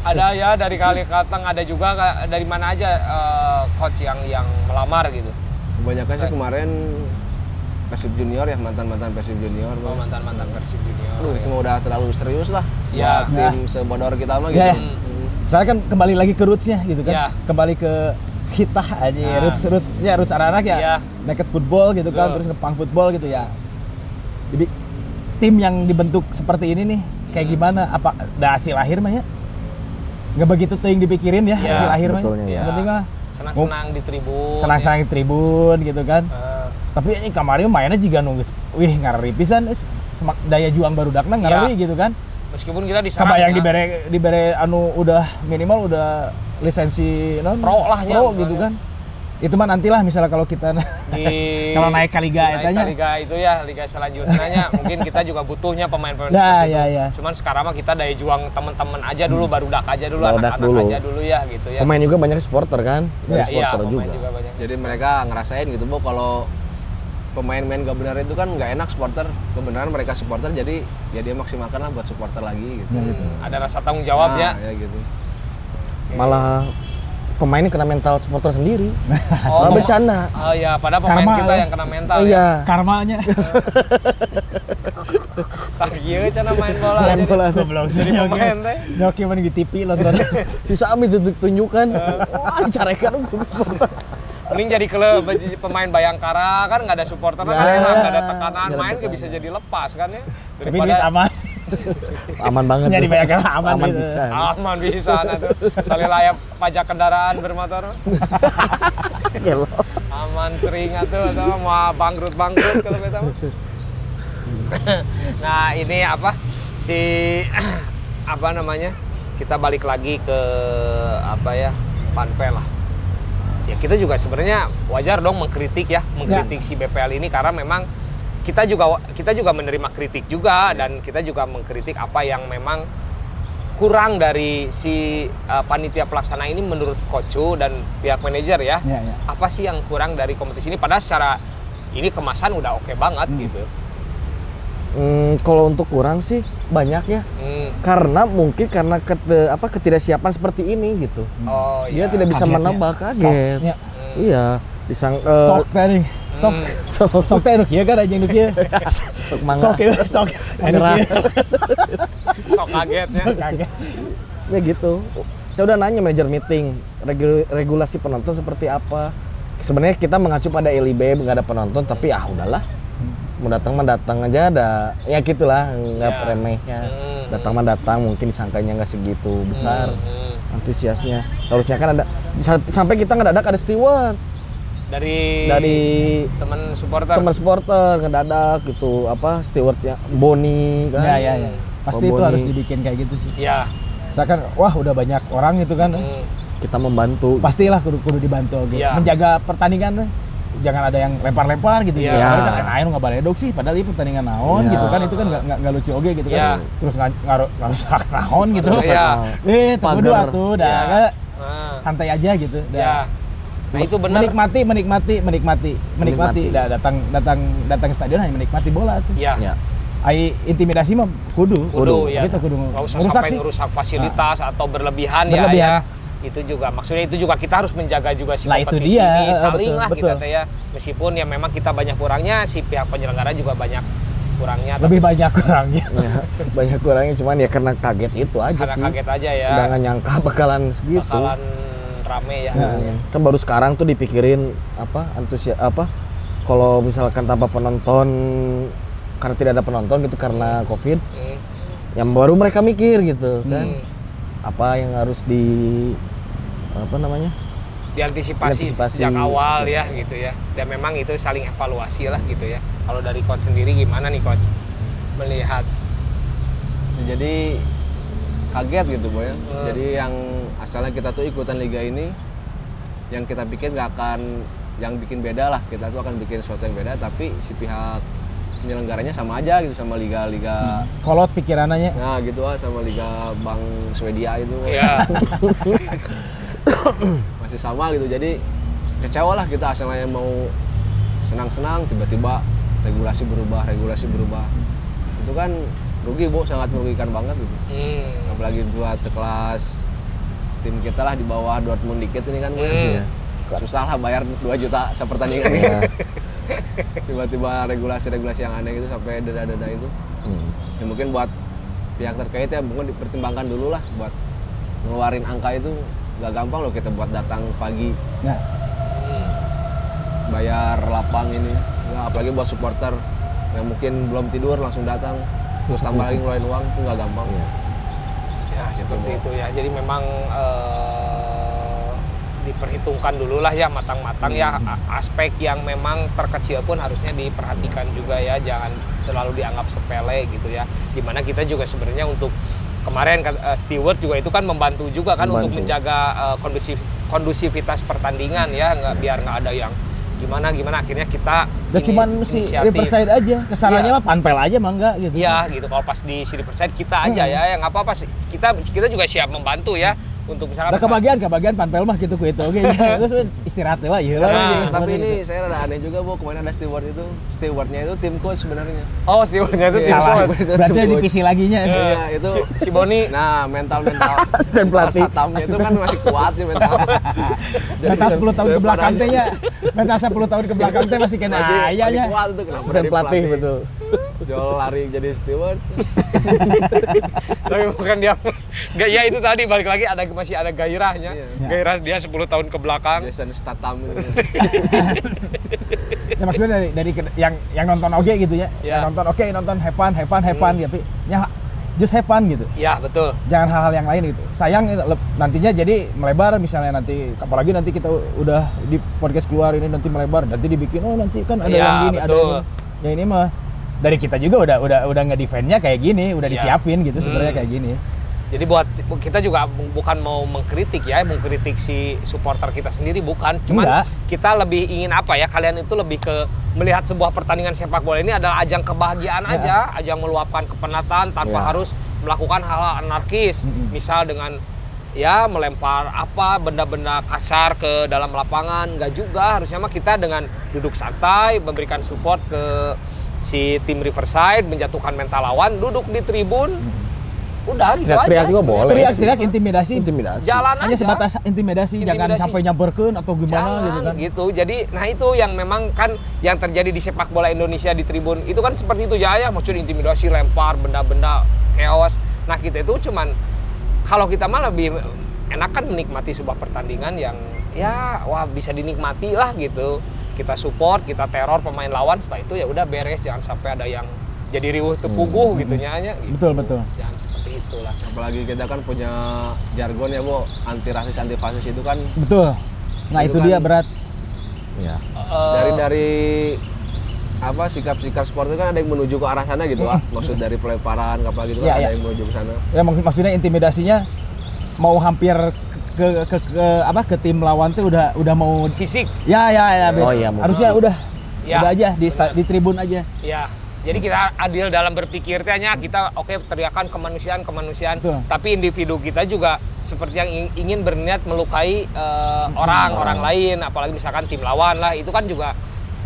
Speaker 2: ada ya dari kali katang ada juga dari mana aja eh, coach yang yang melamar gitu
Speaker 1: Kebanyakan sih kemarin Persib Junior ya mantan-mantan Persib Junior.
Speaker 2: oh, mantan mantan Persib Junior
Speaker 1: Aduh, itu mah udah terlalu serius lah.
Speaker 2: Ya.
Speaker 1: Buat tim sebodor kita mah
Speaker 3: Ya,
Speaker 1: gitu.
Speaker 3: ya. Soalnya kan kembali lagi ke rootsnya gitu kan.
Speaker 2: Ya.
Speaker 3: Kembali ke kita aja
Speaker 2: Nah.
Speaker 3: roots rootsnya roots anak-anak ya.
Speaker 2: Ya.
Speaker 3: Naked football gitu kan,
Speaker 2: Betul.
Speaker 3: terus ngepang football gitu ya. Jadi tim yang dibentuk seperti ini nih kayak
Speaker 2: Hmm.
Speaker 3: gimana? Apa ada hasil akhir mah ya? Nggak begitu tuh yang dipikirin ya,
Speaker 2: Ya,
Speaker 3: hasil akhir mah. Yang
Speaker 2: ya.
Speaker 3: penting mah
Speaker 2: senang-senang di tribun
Speaker 3: senang-senang di tribun gitu kan.
Speaker 2: ya. Eh,
Speaker 3: Tapi ini kemarin mainnya juga nunggu wih ngarari pisan semak daya juang baru dakna ngarari gitu kan.
Speaker 2: meskipun kita diserang
Speaker 3: Kebayang
Speaker 2: ya.
Speaker 3: dibere dibere anu udah minimal udah lisensi non
Speaker 2: Pro lah nya,
Speaker 3: pro gitu kan. Itu mah nantilah misalnya kalau kita
Speaker 2: di (laughs)
Speaker 3: kalau naik ke liga
Speaker 2: naik
Speaker 3: etanya.
Speaker 2: ke liga itu ya liga selanjutnya (laughs) mungkin kita juga butuhnya pemain-pemain
Speaker 3: Ya,
Speaker 2: seperti
Speaker 3: ya, ya.
Speaker 2: cuman sekarang mah kita daya juang teman-teman aja dulu baru dak aja dulu anak-anak
Speaker 4: dulu.
Speaker 2: aja dulu ya gitu ya
Speaker 4: Pemain juga banyak supporter kan?
Speaker 3: Iya,
Speaker 4: Dari
Speaker 2: iya
Speaker 4: supporter
Speaker 2: pemain
Speaker 4: juga.
Speaker 2: juga banyak
Speaker 1: Jadi mereka ngerasain gitu, Bu, kalau pemain main gak benar itu kan nggak enak supporter. Kebenaran mereka supporter jadi ya dia maksimalkan lah buat supporter lagi gitu.
Speaker 3: Ya, gitu.
Speaker 2: ada rasa tanggung jawab
Speaker 1: Nah,
Speaker 2: ya
Speaker 1: ya gitu.
Speaker 4: Malah pemainnya kena mental supporter sendiri. (laughs)
Speaker 2: Oh,
Speaker 4: Malah bercanda.
Speaker 2: Oh ya, padahal pemain
Speaker 3: Karma,
Speaker 2: kita
Speaker 3: ya.
Speaker 2: yang kena mental
Speaker 4: Oh
Speaker 2: ya. (laughs)
Speaker 4: iya.
Speaker 3: Karmanya
Speaker 2: Tah ieu cenah main bola.
Speaker 4: Main
Speaker 2: jadi-
Speaker 4: bola.
Speaker 3: goblok
Speaker 2: Jadi pemain teh.
Speaker 3: Nyoki mana di TV nonton. (laughs)
Speaker 4: Si Sami tunjukkan. Wah, dicarekan supporter.
Speaker 2: Mending jadi klub jadi pemain Bayangkara kan nggak ada supporter kan
Speaker 4: Ya.
Speaker 2: enak, nggak ada tekanan,
Speaker 4: ada
Speaker 2: main
Speaker 4: tekanan.
Speaker 2: bisa jadi lepas kan ya.
Speaker 3: Tapi duit aman. (laughs)
Speaker 4: Aman banget.
Speaker 3: Jadi
Speaker 4: tuh.
Speaker 3: banyak yang aman
Speaker 4: Aman
Speaker 3: gitu.
Speaker 4: bisa.
Speaker 2: aman bisa nah tuh. Salih layak pajak kendaraan bermotor. (laughs)
Speaker 4: Gelo.
Speaker 2: aman kering atuh atau mau bangkrut bangkrut kalau kita mah. (laughs) nah ini apa si (clears throat) apa namanya kita balik lagi ke apa ya panpel lah ya kita juga sebenarnya wajar dong mengkritik ya mengkritik si BPL ini karena memang kita juga kita juga menerima kritik juga dan kita juga mengkritik apa yang memang kurang dari si uh, panitia pelaksana ini menurut Kocu dan pihak manajer ya.
Speaker 3: Ya, ya.
Speaker 2: apa sih yang kurang dari kompetisi ini? Padahal secara ini kemasan udah oke banget gitu
Speaker 4: Hmm, kalau untuk kurang sih banyak ya.
Speaker 2: Hmm.
Speaker 4: Karena mungkin karena kete, apa ketidaksiapan seperti ini gitu.
Speaker 2: oh
Speaker 4: Dia
Speaker 2: iya.
Speaker 4: tidak bisa
Speaker 3: Kaget ya.
Speaker 4: menebak
Speaker 3: Sok,
Speaker 4: kaget.
Speaker 3: ya.
Speaker 4: Iya, disang eh,
Speaker 3: Sok teh Sok.
Speaker 2: Hmm.
Speaker 4: sok
Speaker 3: Sok teh kieu kan aja nu kieu.
Speaker 4: sok mangga.
Speaker 3: Sok kieu, sok.
Speaker 2: Sok kagetnya
Speaker 3: Kaget.
Speaker 4: Ya gitu. Saya udah nanya manajer meeting regu- regulasi penonton seperti apa. Sebenarnya kita mengacu pada LIB nggak ada penonton, tapi ah udahlah. Mau datang mah datang aja ada ya gitulah nggak
Speaker 2: Ya.
Speaker 4: remehnya.
Speaker 2: Hmm.
Speaker 4: Datang mah datang mungkin disangkanya nggak segitu besar
Speaker 2: Hmm.
Speaker 4: antusiasnya. Harusnya kan ada sa- sampai kita nggak ada steward
Speaker 2: dari
Speaker 4: dari
Speaker 2: teman supporter
Speaker 4: teman supporter ngedadak gitu apa stewardnya Boni kan.
Speaker 3: Ya, ya, ya. Pasti
Speaker 4: Pak
Speaker 3: itu
Speaker 4: Boni.
Speaker 3: harus dibikin kayak gitu sih.
Speaker 2: ya
Speaker 3: Misalkan, wah udah banyak orang gitu kan.
Speaker 2: Hmm.
Speaker 4: Kita membantu.
Speaker 3: Pastilah kudu, kudu dibantu gitu.
Speaker 2: Iya.
Speaker 3: Menjaga pertandingan. Jangan ada yang lempar-lempar gitu.
Speaker 2: Iya.
Speaker 3: Padahal kan ayo nggak baledog sih, padahal ini pertandingan naon
Speaker 4: Iya.
Speaker 3: gitu kan. Itu kan nggak lucu oke gitu
Speaker 2: Iya.
Speaker 3: kan. Terus nggak ngarusak (laughs) naon gitu.
Speaker 2: Iya.
Speaker 3: Eh, tunggu dulu atuh dah.
Speaker 2: Iya.
Speaker 3: nggak,
Speaker 2: Nah,
Speaker 3: santai aja gitu. dah.
Speaker 2: ya nah itu benar
Speaker 3: Menikmati, menikmati, menikmati, menikmati.
Speaker 4: Menikmati.
Speaker 3: Dah, datang datang datang ke stadion hanya menikmati bola tuh.
Speaker 2: ya
Speaker 4: Ya.
Speaker 3: Ai intimidasi mah kudu.
Speaker 2: kudu ya
Speaker 3: Tapi tuh kudu
Speaker 2: nggak usah
Speaker 3: ngerusak
Speaker 2: sampai
Speaker 3: sih.
Speaker 2: ngerusak fasilitas atau berlebihan,
Speaker 3: Berlebihan.
Speaker 2: ya ya itu juga maksudnya itu juga kita harus menjaga juga si
Speaker 3: Lah, itu dia.
Speaker 2: ini
Speaker 3: Eh,
Speaker 2: saling
Speaker 3: betul,
Speaker 2: lah
Speaker 3: betul.
Speaker 2: kita ya meskipun ya memang kita banyak kurangnya si pihak penyelenggara juga banyak kurangnya tapi
Speaker 3: Lebih banyak kurangnya. (laughs)
Speaker 4: Ya, banyak kurangnya cuman ya karena kaget itu aja
Speaker 2: karena
Speaker 4: sih.
Speaker 2: kaget aja ya
Speaker 4: nggak nyangka bakalan segitu.
Speaker 2: bakalan rame ya
Speaker 3: Ya.
Speaker 4: Kan baru sekarang tuh dipikirin apa antusias apa kalau misalkan tanpa penonton karena tidak ada penonton gitu karena covid
Speaker 2: Hmm.
Speaker 4: yang baru mereka mikir gitu kan
Speaker 2: Hmm.
Speaker 4: Apa yang harus di apa namanya
Speaker 2: diantisipasi
Speaker 4: Diantisipasi,
Speaker 2: sejak awal
Speaker 4: betul.
Speaker 2: ya gitu ya dan memang itu saling evaluasi lah gitu ya kalau dari coach sendiri gimana nih coach melihat
Speaker 1: Jadi kaget gitu boy ya.
Speaker 2: Hmm.
Speaker 1: Jadi yang asalnya kita tuh ikutan liga ini, yang kita pikir nggak akan, yang bikin beda lah. Kita tuh akan bikin sesuatu yang beda, tapi si pihak penyelenggaranya sama aja gitu sama liga-liga.
Speaker 3: Kolot pikirannya.
Speaker 1: Nah gitu ah sama liga Bank Swedia itu
Speaker 2: ya (laughs)
Speaker 1: masih sama gitu. Jadi kecewa lah kita asalnya mau senang-senang tiba-tiba regulasi berubah regulasi berubah itu kan rugi bu sangat merugikan banget gitu
Speaker 2: Hmm.
Speaker 1: apalagi buat sekelas tim kita lah di bawah Dortmund dikit ini kan Bu, ya.
Speaker 2: Hmm.
Speaker 1: susah lah bayar 2 juta sepertandingan
Speaker 4: Iya. (laughs) (laughs)
Speaker 1: tiba-tiba regulasi-regulasi yang aneh gitu sampai dada-dada itu.
Speaker 4: Hmm.
Speaker 1: ya mungkin buat pihak terkait ya mungkin dipertimbangkan dulu lah buat ngeluarin angka itu. Gak gampang loh kita buat datang pagi.
Speaker 3: Nah,
Speaker 1: bayar lapang ini. Nggak, apalagi buat supporter yang mungkin belum tidur langsung datang terus tambah lagi ngeluarin uang itu nggak gampang.
Speaker 2: Ya seperti itu ya. Jadi memang eh, diperhitungkan dulu lah ya matang-matang ya
Speaker 1: Hmm.
Speaker 2: Aspek yang memang terkecil pun harusnya diperhatikan juga ya. Jangan terlalu dianggap sepele gitu ya. Di mana kita juga sebenarnya untuk kemarin kan eh, steward juga itu kan membantu juga kan untuk
Speaker 4: Membantu.
Speaker 2: menjaga eh, kondusif kondusivitas pertandingan ya nggak biar nggak ada yang gimana gimana akhirnya kita ini
Speaker 3: cuman si. Riverside aja, ke sananya
Speaker 2: Iya.
Speaker 3: mah panpel aja mah enggak gitu.
Speaker 2: Iya gitu kalau pas di City Perside kita aja
Speaker 3: Hmm.
Speaker 2: ya yang apa apa sih kita kita juga siap membantu ya untuk misalkan
Speaker 3: Nah, kebagian kebagian panpel mah gitu ku itu oke. (laughs) Terus istirahat lah lah.
Speaker 2: Nah,
Speaker 3: gitu,
Speaker 1: tapi ini
Speaker 3: gitu.
Speaker 1: saya rada aneh juga bu kemarin ada steward itu stewardnya itu tim coach sebenarnya
Speaker 2: oh stewardnya itu tim
Speaker 3: Salah.
Speaker 2: coach.
Speaker 3: Berarti yang divisi laginya. itu.
Speaker 1: Iya itu
Speaker 2: si Boni
Speaker 1: nah mental mental (laughs)
Speaker 4: pelatih.
Speaker 1: satamnya itu kan masih kuat nih mental (laughs)
Speaker 3: Mental 10 tahun ke belakang teh ya. Mental 10 tahun ke belakang teh masih kena ayahnya.
Speaker 1: kuat itu kenapa
Speaker 4: pelatih betul.
Speaker 1: Jual lari jadi steward (laughs)
Speaker 2: tapi bukan dia nggak ya itu tadi balik lagi ada masih ada gairahnya
Speaker 1: Iya.
Speaker 2: gairah dia 10 tahun ke belakang
Speaker 1: Jason Statham (laughs)
Speaker 3: Ya maksudnya dari dari yang yang nonton oke gitu ya.
Speaker 2: Ya.
Speaker 3: Yang nonton oke nonton have fun, have fun, have fun
Speaker 2: Hmm.
Speaker 3: tapi ya just have fun gitu.
Speaker 2: ya betul
Speaker 3: Jangan hal-hal yang lain gitu. Sayang lep- nantinya jadi melebar misalnya nanti apalagi nanti kita udah di podcast keluar ini nanti melebar nanti dibikin oh nanti kan ada
Speaker 2: Ya,
Speaker 3: yang gini ada
Speaker 2: betul.
Speaker 3: yang ini. Ya ini mah dari kita juga udah udah udah nge defendnya kayak gini, udah
Speaker 2: Ya.
Speaker 3: disiapin gitu sebenarnya
Speaker 2: Hmm.
Speaker 3: kayak gini.
Speaker 2: jadi buat kita juga bu- bukan mau mengkritik ya mengkritik si supporter kita sendiri bukan cuman
Speaker 3: Enggak.
Speaker 2: kita lebih ingin apa ya kalian itu lebih ke melihat sebuah pertandingan sepak bola ini adalah ajang kebahagiaan
Speaker 3: Ya.
Speaker 2: aja ajang meluapkan kepenatan tanpa
Speaker 4: Ya.
Speaker 2: harus melakukan hal-hal anarkis
Speaker 3: Mm-mm.
Speaker 2: misal dengan ya melempar apa benda-benda kasar ke dalam lapangan nggak juga harusnya mah kita dengan duduk santai memberikan support ke si tim Riverside menjatuhkan mental lawan duduk di tribun udah gitu
Speaker 4: Teriak-teriak
Speaker 2: aja
Speaker 4: juga
Speaker 2: sebenarnya.
Speaker 4: boleh.
Speaker 3: Teriak-teriak intimidasi.
Speaker 4: Intimidasi.
Speaker 2: jalan
Speaker 3: Hanya
Speaker 2: aja
Speaker 3: sebatas intimidasi, jangan
Speaker 2: Intimidasi.
Speaker 3: sampai nyamperkeun atau gimana
Speaker 2: Jangan,
Speaker 3: gitu kan.
Speaker 2: gitu. Jadi, nah itu yang memang kan yang terjadi di sepak bola Indonesia di tribun itu kan seperti itu ya, ya maksud intimidasi, lempar benda-benda, chaos. Nah kita itu cuman kalau kita mah lebih enak kan menikmati sebuah pertandingan yang ya wah bisa dinikmati lah gitu. Kita support, kita teror pemain lawan. Setelah itu ya udah beres, jangan sampai ada yang jadi riuh tepuguh gitu nyanya. Gitu.
Speaker 3: Betul, betul.
Speaker 2: Jangan seperti itulah.
Speaker 1: apalagi kita kan punya jargon ya bu anti rasis anti fasis itu kan
Speaker 3: Betul. Nah, itu,
Speaker 1: Itu
Speaker 3: dia
Speaker 1: kan-
Speaker 3: berat.
Speaker 4: Ya.
Speaker 1: Dari dari apa sikap-sikap sport itu kan ada yang menuju ke arah sana gitu ah maksud dari pelemparan kapal gitu
Speaker 3: Iya,
Speaker 1: kan ada
Speaker 3: iya.
Speaker 1: yang menuju ke sana
Speaker 3: Ya mak- maksudnya intimidasinya mau hampir ke, ke, ke, ke- apa ke tim lawan tuh udah udah mau
Speaker 2: fisik.
Speaker 3: Ya ya ya.
Speaker 4: Oh, iya,
Speaker 3: harusnya udah
Speaker 2: Ya,
Speaker 3: udah aja di di tribun aja.
Speaker 2: Ya, jadi kita adil dalam berpikir tehnya kita oke teriakan kemanusiaan kemanusiaan,
Speaker 3: Betul.
Speaker 2: tapi individu kita juga seperti yang ing- ingin berniat melukai eh, orang orang lain, apalagi misalkan tim lawan lah, itu kan juga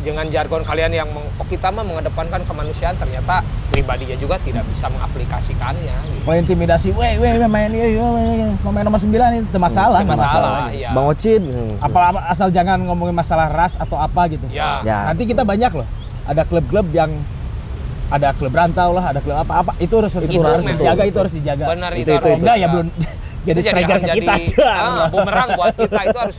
Speaker 2: dengan jargon kalian yang meng- oh kita mah mengedepankan kemanusiaan ternyata pribadinya juga tidak bisa mengaplikasikannya. Gitu.
Speaker 3: mau intimidasi weh weh weh, main iya, iya, iya, pemain nomor 9 itu masalah
Speaker 2: Itu
Speaker 3: nggak
Speaker 2: masalah,
Speaker 3: gitu.
Speaker 2: iya.
Speaker 4: Bang Ocit. hmm.
Speaker 3: Apa asal jangan ngomongin masalah ras atau apa gitu
Speaker 2: Ya.
Speaker 4: Ya.
Speaker 3: nanti kita banyak loh ada klub-klub yang ada klub rantau lah ada klub apa apa itu harus harus,
Speaker 2: Itu
Speaker 3: harus dijaga itu harus dijaga
Speaker 2: Benar
Speaker 4: Itu-
Speaker 2: itu,
Speaker 4: itu- itu.
Speaker 3: enggak ya belum (laughs) jadi
Speaker 2: Itu
Speaker 3: trigger ke kita
Speaker 2: jadi, ah, bumerang buat kita itu harus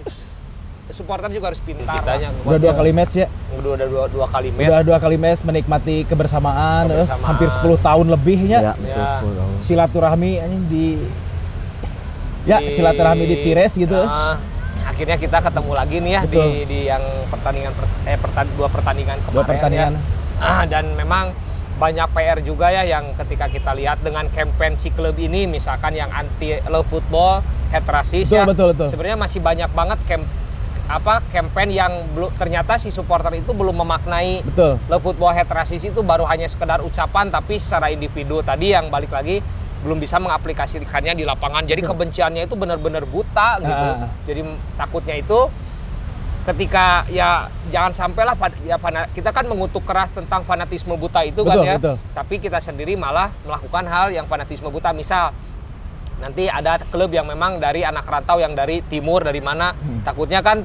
Speaker 2: supporter juga harus pintar. Kitanya
Speaker 3: udah dua kali match ya
Speaker 2: udah udah dua, dua kali match.
Speaker 3: udah dua kali match menikmati kebersamaan, eh,
Speaker 2: Kebersamaan.
Speaker 3: hampir 10 tahun lebihnya
Speaker 4: Ya, betul
Speaker 2: Ya.
Speaker 4: 10 tahun.
Speaker 3: silaturahmi anjing di ya
Speaker 2: Di-
Speaker 3: silaturahmi di Tires gitu
Speaker 2: Ah, akhirnya kita ketemu lagi nih ya di,
Speaker 3: Betul.
Speaker 2: di yang pertandingan per- eh pertan- dua pertandingan kemarin
Speaker 3: Dua pertandingan.
Speaker 2: ya. Ah, dan memang banyak PR juga ya yang ketika kita lihat dengan campaign si klub ini misalkan yang anti love football, head racist
Speaker 3: Betul,
Speaker 2: ya.
Speaker 3: betul, betul.
Speaker 2: Sebenarnya masih banyak banget camp apa campaign yang belum ternyata si supporter itu belum memaknai
Speaker 3: betul
Speaker 2: love football head racist itu baru hanya sekedar ucapan tapi secara individu tadi yang balik lagi belum bisa mengaplikasikannya di lapangan jadi kebenciannya itu benar-benar buta gitu
Speaker 3: Ah.
Speaker 2: jadi takutnya itu ketika ya jangan sampailah ya kita kan mengutuk keras tentang fanatisme buta itu kan
Speaker 3: Betul,
Speaker 2: ya.
Speaker 3: betul.
Speaker 2: Tapi kita sendiri malah melakukan hal yang fanatisme buta. Misal nanti ada klub yang memang dari anak rantau yang dari timur dari mana.
Speaker 3: Hmm.
Speaker 2: takutnya kan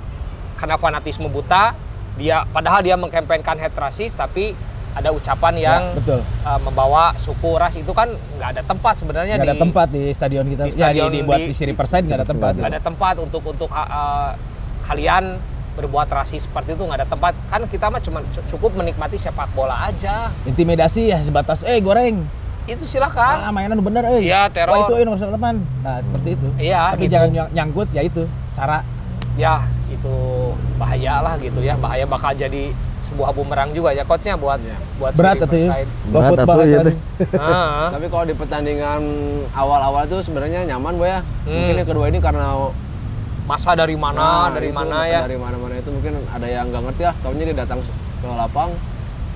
Speaker 2: karena fanatisme buta dia padahal dia mengkampanyekan hate rasis tapi ada ucapan yang
Speaker 3: Ya, betul.
Speaker 2: uh, membawa suku ras itu kan nggak ada tempat sebenarnya
Speaker 3: nggak ada
Speaker 2: di-
Speaker 3: tempat di stadion kita.
Speaker 2: di
Speaker 3: ya
Speaker 2: stadion
Speaker 3: di, dibuat
Speaker 2: di-
Speaker 3: di, Siri Perside nggak ada tempat.
Speaker 2: Nggak ada tempat untuk untuk uh, kalian berbuat rasis seperti itu nggak ada tempat. Kan kita mah cuma cu- cukup menikmati sepak bola aja.
Speaker 3: Intimidasi ya sebatas eh goreng
Speaker 2: itu silakan
Speaker 3: ah mainan bener eh
Speaker 2: Iya, teror.
Speaker 3: Wah, itu eh nomor depan nah seperti itu
Speaker 2: Iya,
Speaker 3: tapi
Speaker 2: gitu.
Speaker 3: jangan nyang- nyangkut ya itu sara
Speaker 2: ya itu bahaya lah gitu ya bahaya bakal jadi sebuah bumerang juga ya coachnya buat
Speaker 1: Iya.
Speaker 2: buat
Speaker 3: berat
Speaker 2: si
Speaker 3: atau ya
Speaker 4: Berat
Speaker 3: football
Speaker 4: atuh, iya
Speaker 3: aja
Speaker 4: teh.
Speaker 3: sih.
Speaker 2: Ah,
Speaker 1: Tapi kalau di pertandingan awal-awal tuh sebenarnya nyaman boy ya. Mungkin
Speaker 2: Hmm.
Speaker 1: yang kedua ini karena
Speaker 2: masa dari mana
Speaker 1: Nah,
Speaker 2: dari
Speaker 1: itu,
Speaker 2: mana
Speaker 1: masa
Speaker 2: ya
Speaker 1: Dari mana-mana itu mungkin ada yang nggak ngerti lah. Taunya dia datang ke lapang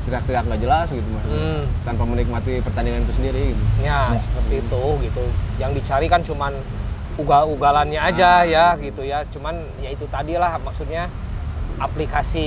Speaker 1: teriak-teriak nggak jelas gitu maksudnya.
Speaker 2: Hmm.
Speaker 1: Tanpa menikmati pertandingan itu sendiri gitu.
Speaker 2: Ya, seperti itu gitu. Yang dicari kan cuman ugal-ugalannya aja ya gitu ya. Cuman ya itu tadi lah maksudnya aplikasi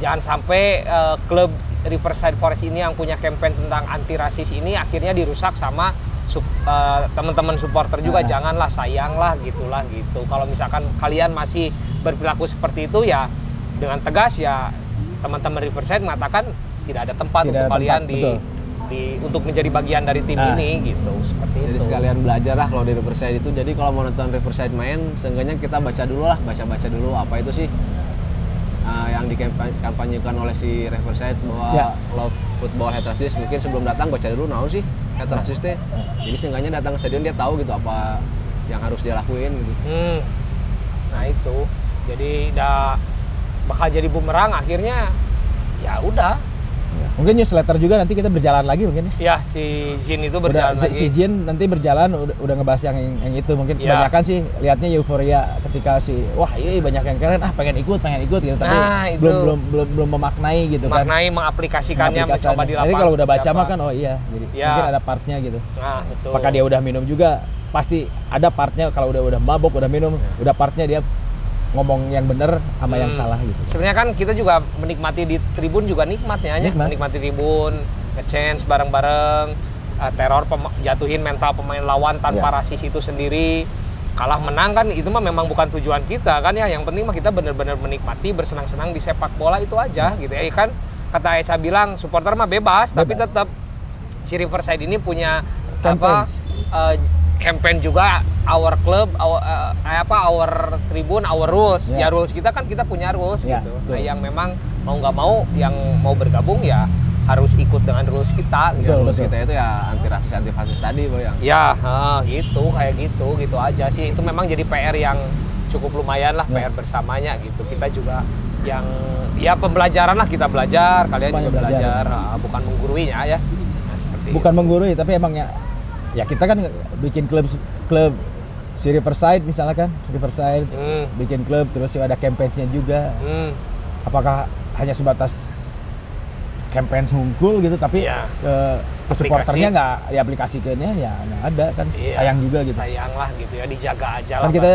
Speaker 2: jangan sampai eh, klub Riverside Forest ini yang punya campaign tentang anti rasis ini akhirnya dirusak sama sup- eh, teman-teman supporter juga
Speaker 3: Nah.
Speaker 2: janganlah sayanglah gitulah gitu. Kalau misalkan kalian masih berperilaku seperti itu ya dengan tegas ya teman-teman Riverside mengatakan tidak ada tempat
Speaker 3: Tidak
Speaker 2: untuk
Speaker 3: ada
Speaker 2: kalian
Speaker 3: tempat,
Speaker 2: di
Speaker 3: betul.
Speaker 2: di untuk menjadi bagian dari tim
Speaker 3: Nah.
Speaker 2: ini gitu seperti
Speaker 1: Jadi
Speaker 2: itu.
Speaker 1: sekalian belajar lah kalau di Riverside itu. Jadi kalau mau nonton Riverside main, seenggaknya kita baca dulu lah, baca-baca dulu apa itu sih uh, yang dikampanyekan oleh si Riverside bahwa
Speaker 3: Ya.
Speaker 1: love football head rasis. Mungkin sebelum datang baca dulu nahu sih head rasis teh. Jadi seenggaknya datang ke stadion dia tahu gitu apa yang harus dia lakuin gitu.
Speaker 2: Hmm. Nah itu, jadi udah bakal jadi bumerang akhirnya ya udah
Speaker 3: mungkin newsletter juga nanti kita berjalan lagi mungkin ya
Speaker 2: ya si Zin itu
Speaker 3: udah
Speaker 2: berjalan
Speaker 3: si,
Speaker 2: lagi.
Speaker 3: si Jin nanti berjalan udah, udah ngebahas yang, yang itu mungkin
Speaker 2: Ya.
Speaker 3: kebanyakan sih lihatnya euforia ketika si wah iya banyak yang keren ah pengen ikut pengen ikut gitu tapi
Speaker 2: Nah, itu.
Speaker 3: belum belum belum belum memaknai gitu kan
Speaker 2: maknai mengaplikasikannya mencoba di lapangan.
Speaker 3: Jadi kalau udah baca mah kan oh iya jadi
Speaker 2: Ya.
Speaker 3: mungkin ada partnya gitu
Speaker 2: Nah itu.
Speaker 3: apakah dia udah minum juga pasti ada partnya kalau udah udah mabok udah minum udah partnya dia ngomong yang bener sama yang
Speaker 2: Hmm.
Speaker 3: salah gitu
Speaker 2: Sebenarnya kan kita juga menikmati di tribun juga nikmatnya ya,
Speaker 3: Nikmat.
Speaker 2: menikmati tribun, nge-chance bareng-bareng, eh, teror jatuhin mental pemain lawan tanpa
Speaker 3: Ya.
Speaker 2: rasis itu sendiri. Kalah menang kan itu mah memang bukan tujuan kita kan ya. Yang penting mah kita benar-benar menikmati bersenang-senang di sepak bola itu aja gitu ya kan. Kata Eca bilang supporter mah bebas, tapi
Speaker 3: Bebas.
Speaker 2: tetap si Riverside ini punya
Speaker 3: Campaigns.
Speaker 2: apa eh, campaign juga our club our, eh, apa our tribun our rules
Speaker 3: Ya.
Speaker 2: ya rules kita kan kita punya rules
Speaker 3: Ya,
Speaker 2: gitu
Speaker 3: betul.
Speaker 2: nah yang memang mau nggak mau yang mau bergabung ya harus ikut dengan rules kita gitu.
Speaker 3: Betul,
Speaker 1: Terus
Speaker 3: betul.
Speaker 1: kita itu ya anti rasis anti fasis tadi boy yang.
Speaker 2: ya ah, gitu kayak gitu gitu aja sih itu memang jadi PR yang cukup lumayan lah
Speaker 3: Ya.
Speaker 2: PR bersamanya gitu kita juga yang ya pembelajaran lah kita belajar kalian
Speaker 3: Semuanya
Speaker 2: juga
Speaker 3: belajar.
Speaker 2: belajar, ah, bukan mengguruinya ya nah, seperti
Speaker 3: bukan
Speaker 2: itu.
Speaker 3: menggurui tapi emang ya ya kita kan bikin klub klub si Riverside misalnya kan Riverside
Speaker 2: hmm,
Speaker 3: bikin klub terus ada campaign-nya juga.
Speaker 2: Hmm.
Speaker 3: apakah hanya sebatas campaign hungkul gitu tapi
Speaker 2: Iya.
Speaker 3: ke, supporternya nggak diaplikasikannya ya nggak ada kan
Speaker 2: Iya.
Speaker 3: sayang juga gitu.
Speaker 2: Sayang lah gitu ya dijaga aja
Speaker 3: kan
Speaker 2: lah
Speaker 3: kita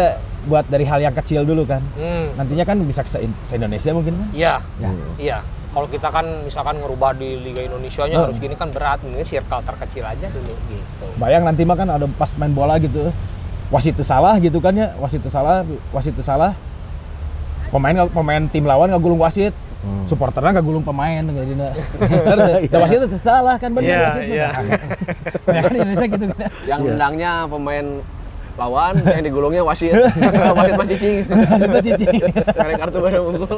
Speaker 3: buat dari hal yang kecil dulu kan.
Speaker 2: Hmm.
Speaker 3: nantinya kan bisa ke se Indonesia mungkin kan?
Speaker 2: Iya.
Speaker 3: Ya.
Speaker 2: Iya kalau kita kan misalkan ngerubah di Liga Indonesia nya
Speaker 3: Oh.
Speaker 2: harus gini kan berat ini circle terkecil aja dulu gitu
Speaker 3: bayang nanti mah kan ada pas main bola gitu wasit itu salah gitu kan ya wasit itu salah wasit itu salah pemain pemain tim lawan nggak gulung wasit
Speaker 2: Hmm.
Speaker 3: supporternya nggak gulung pemain jadi (laughs) nah, wasit itu salah kan benar
Speaker 2: Iya,
Speaker 3: wasit
Speaker 2: iya. (laughs)
Speaker 3: ya kan Indonesia gitu kan
Speaker 1: Yang nendangnya pemain lawan, yang digulungnya wasit. (laughs) wasit mas cicing.
Speaker 3: Wasit mas cicing.
Speaker 1: Karena kartu baru unggul.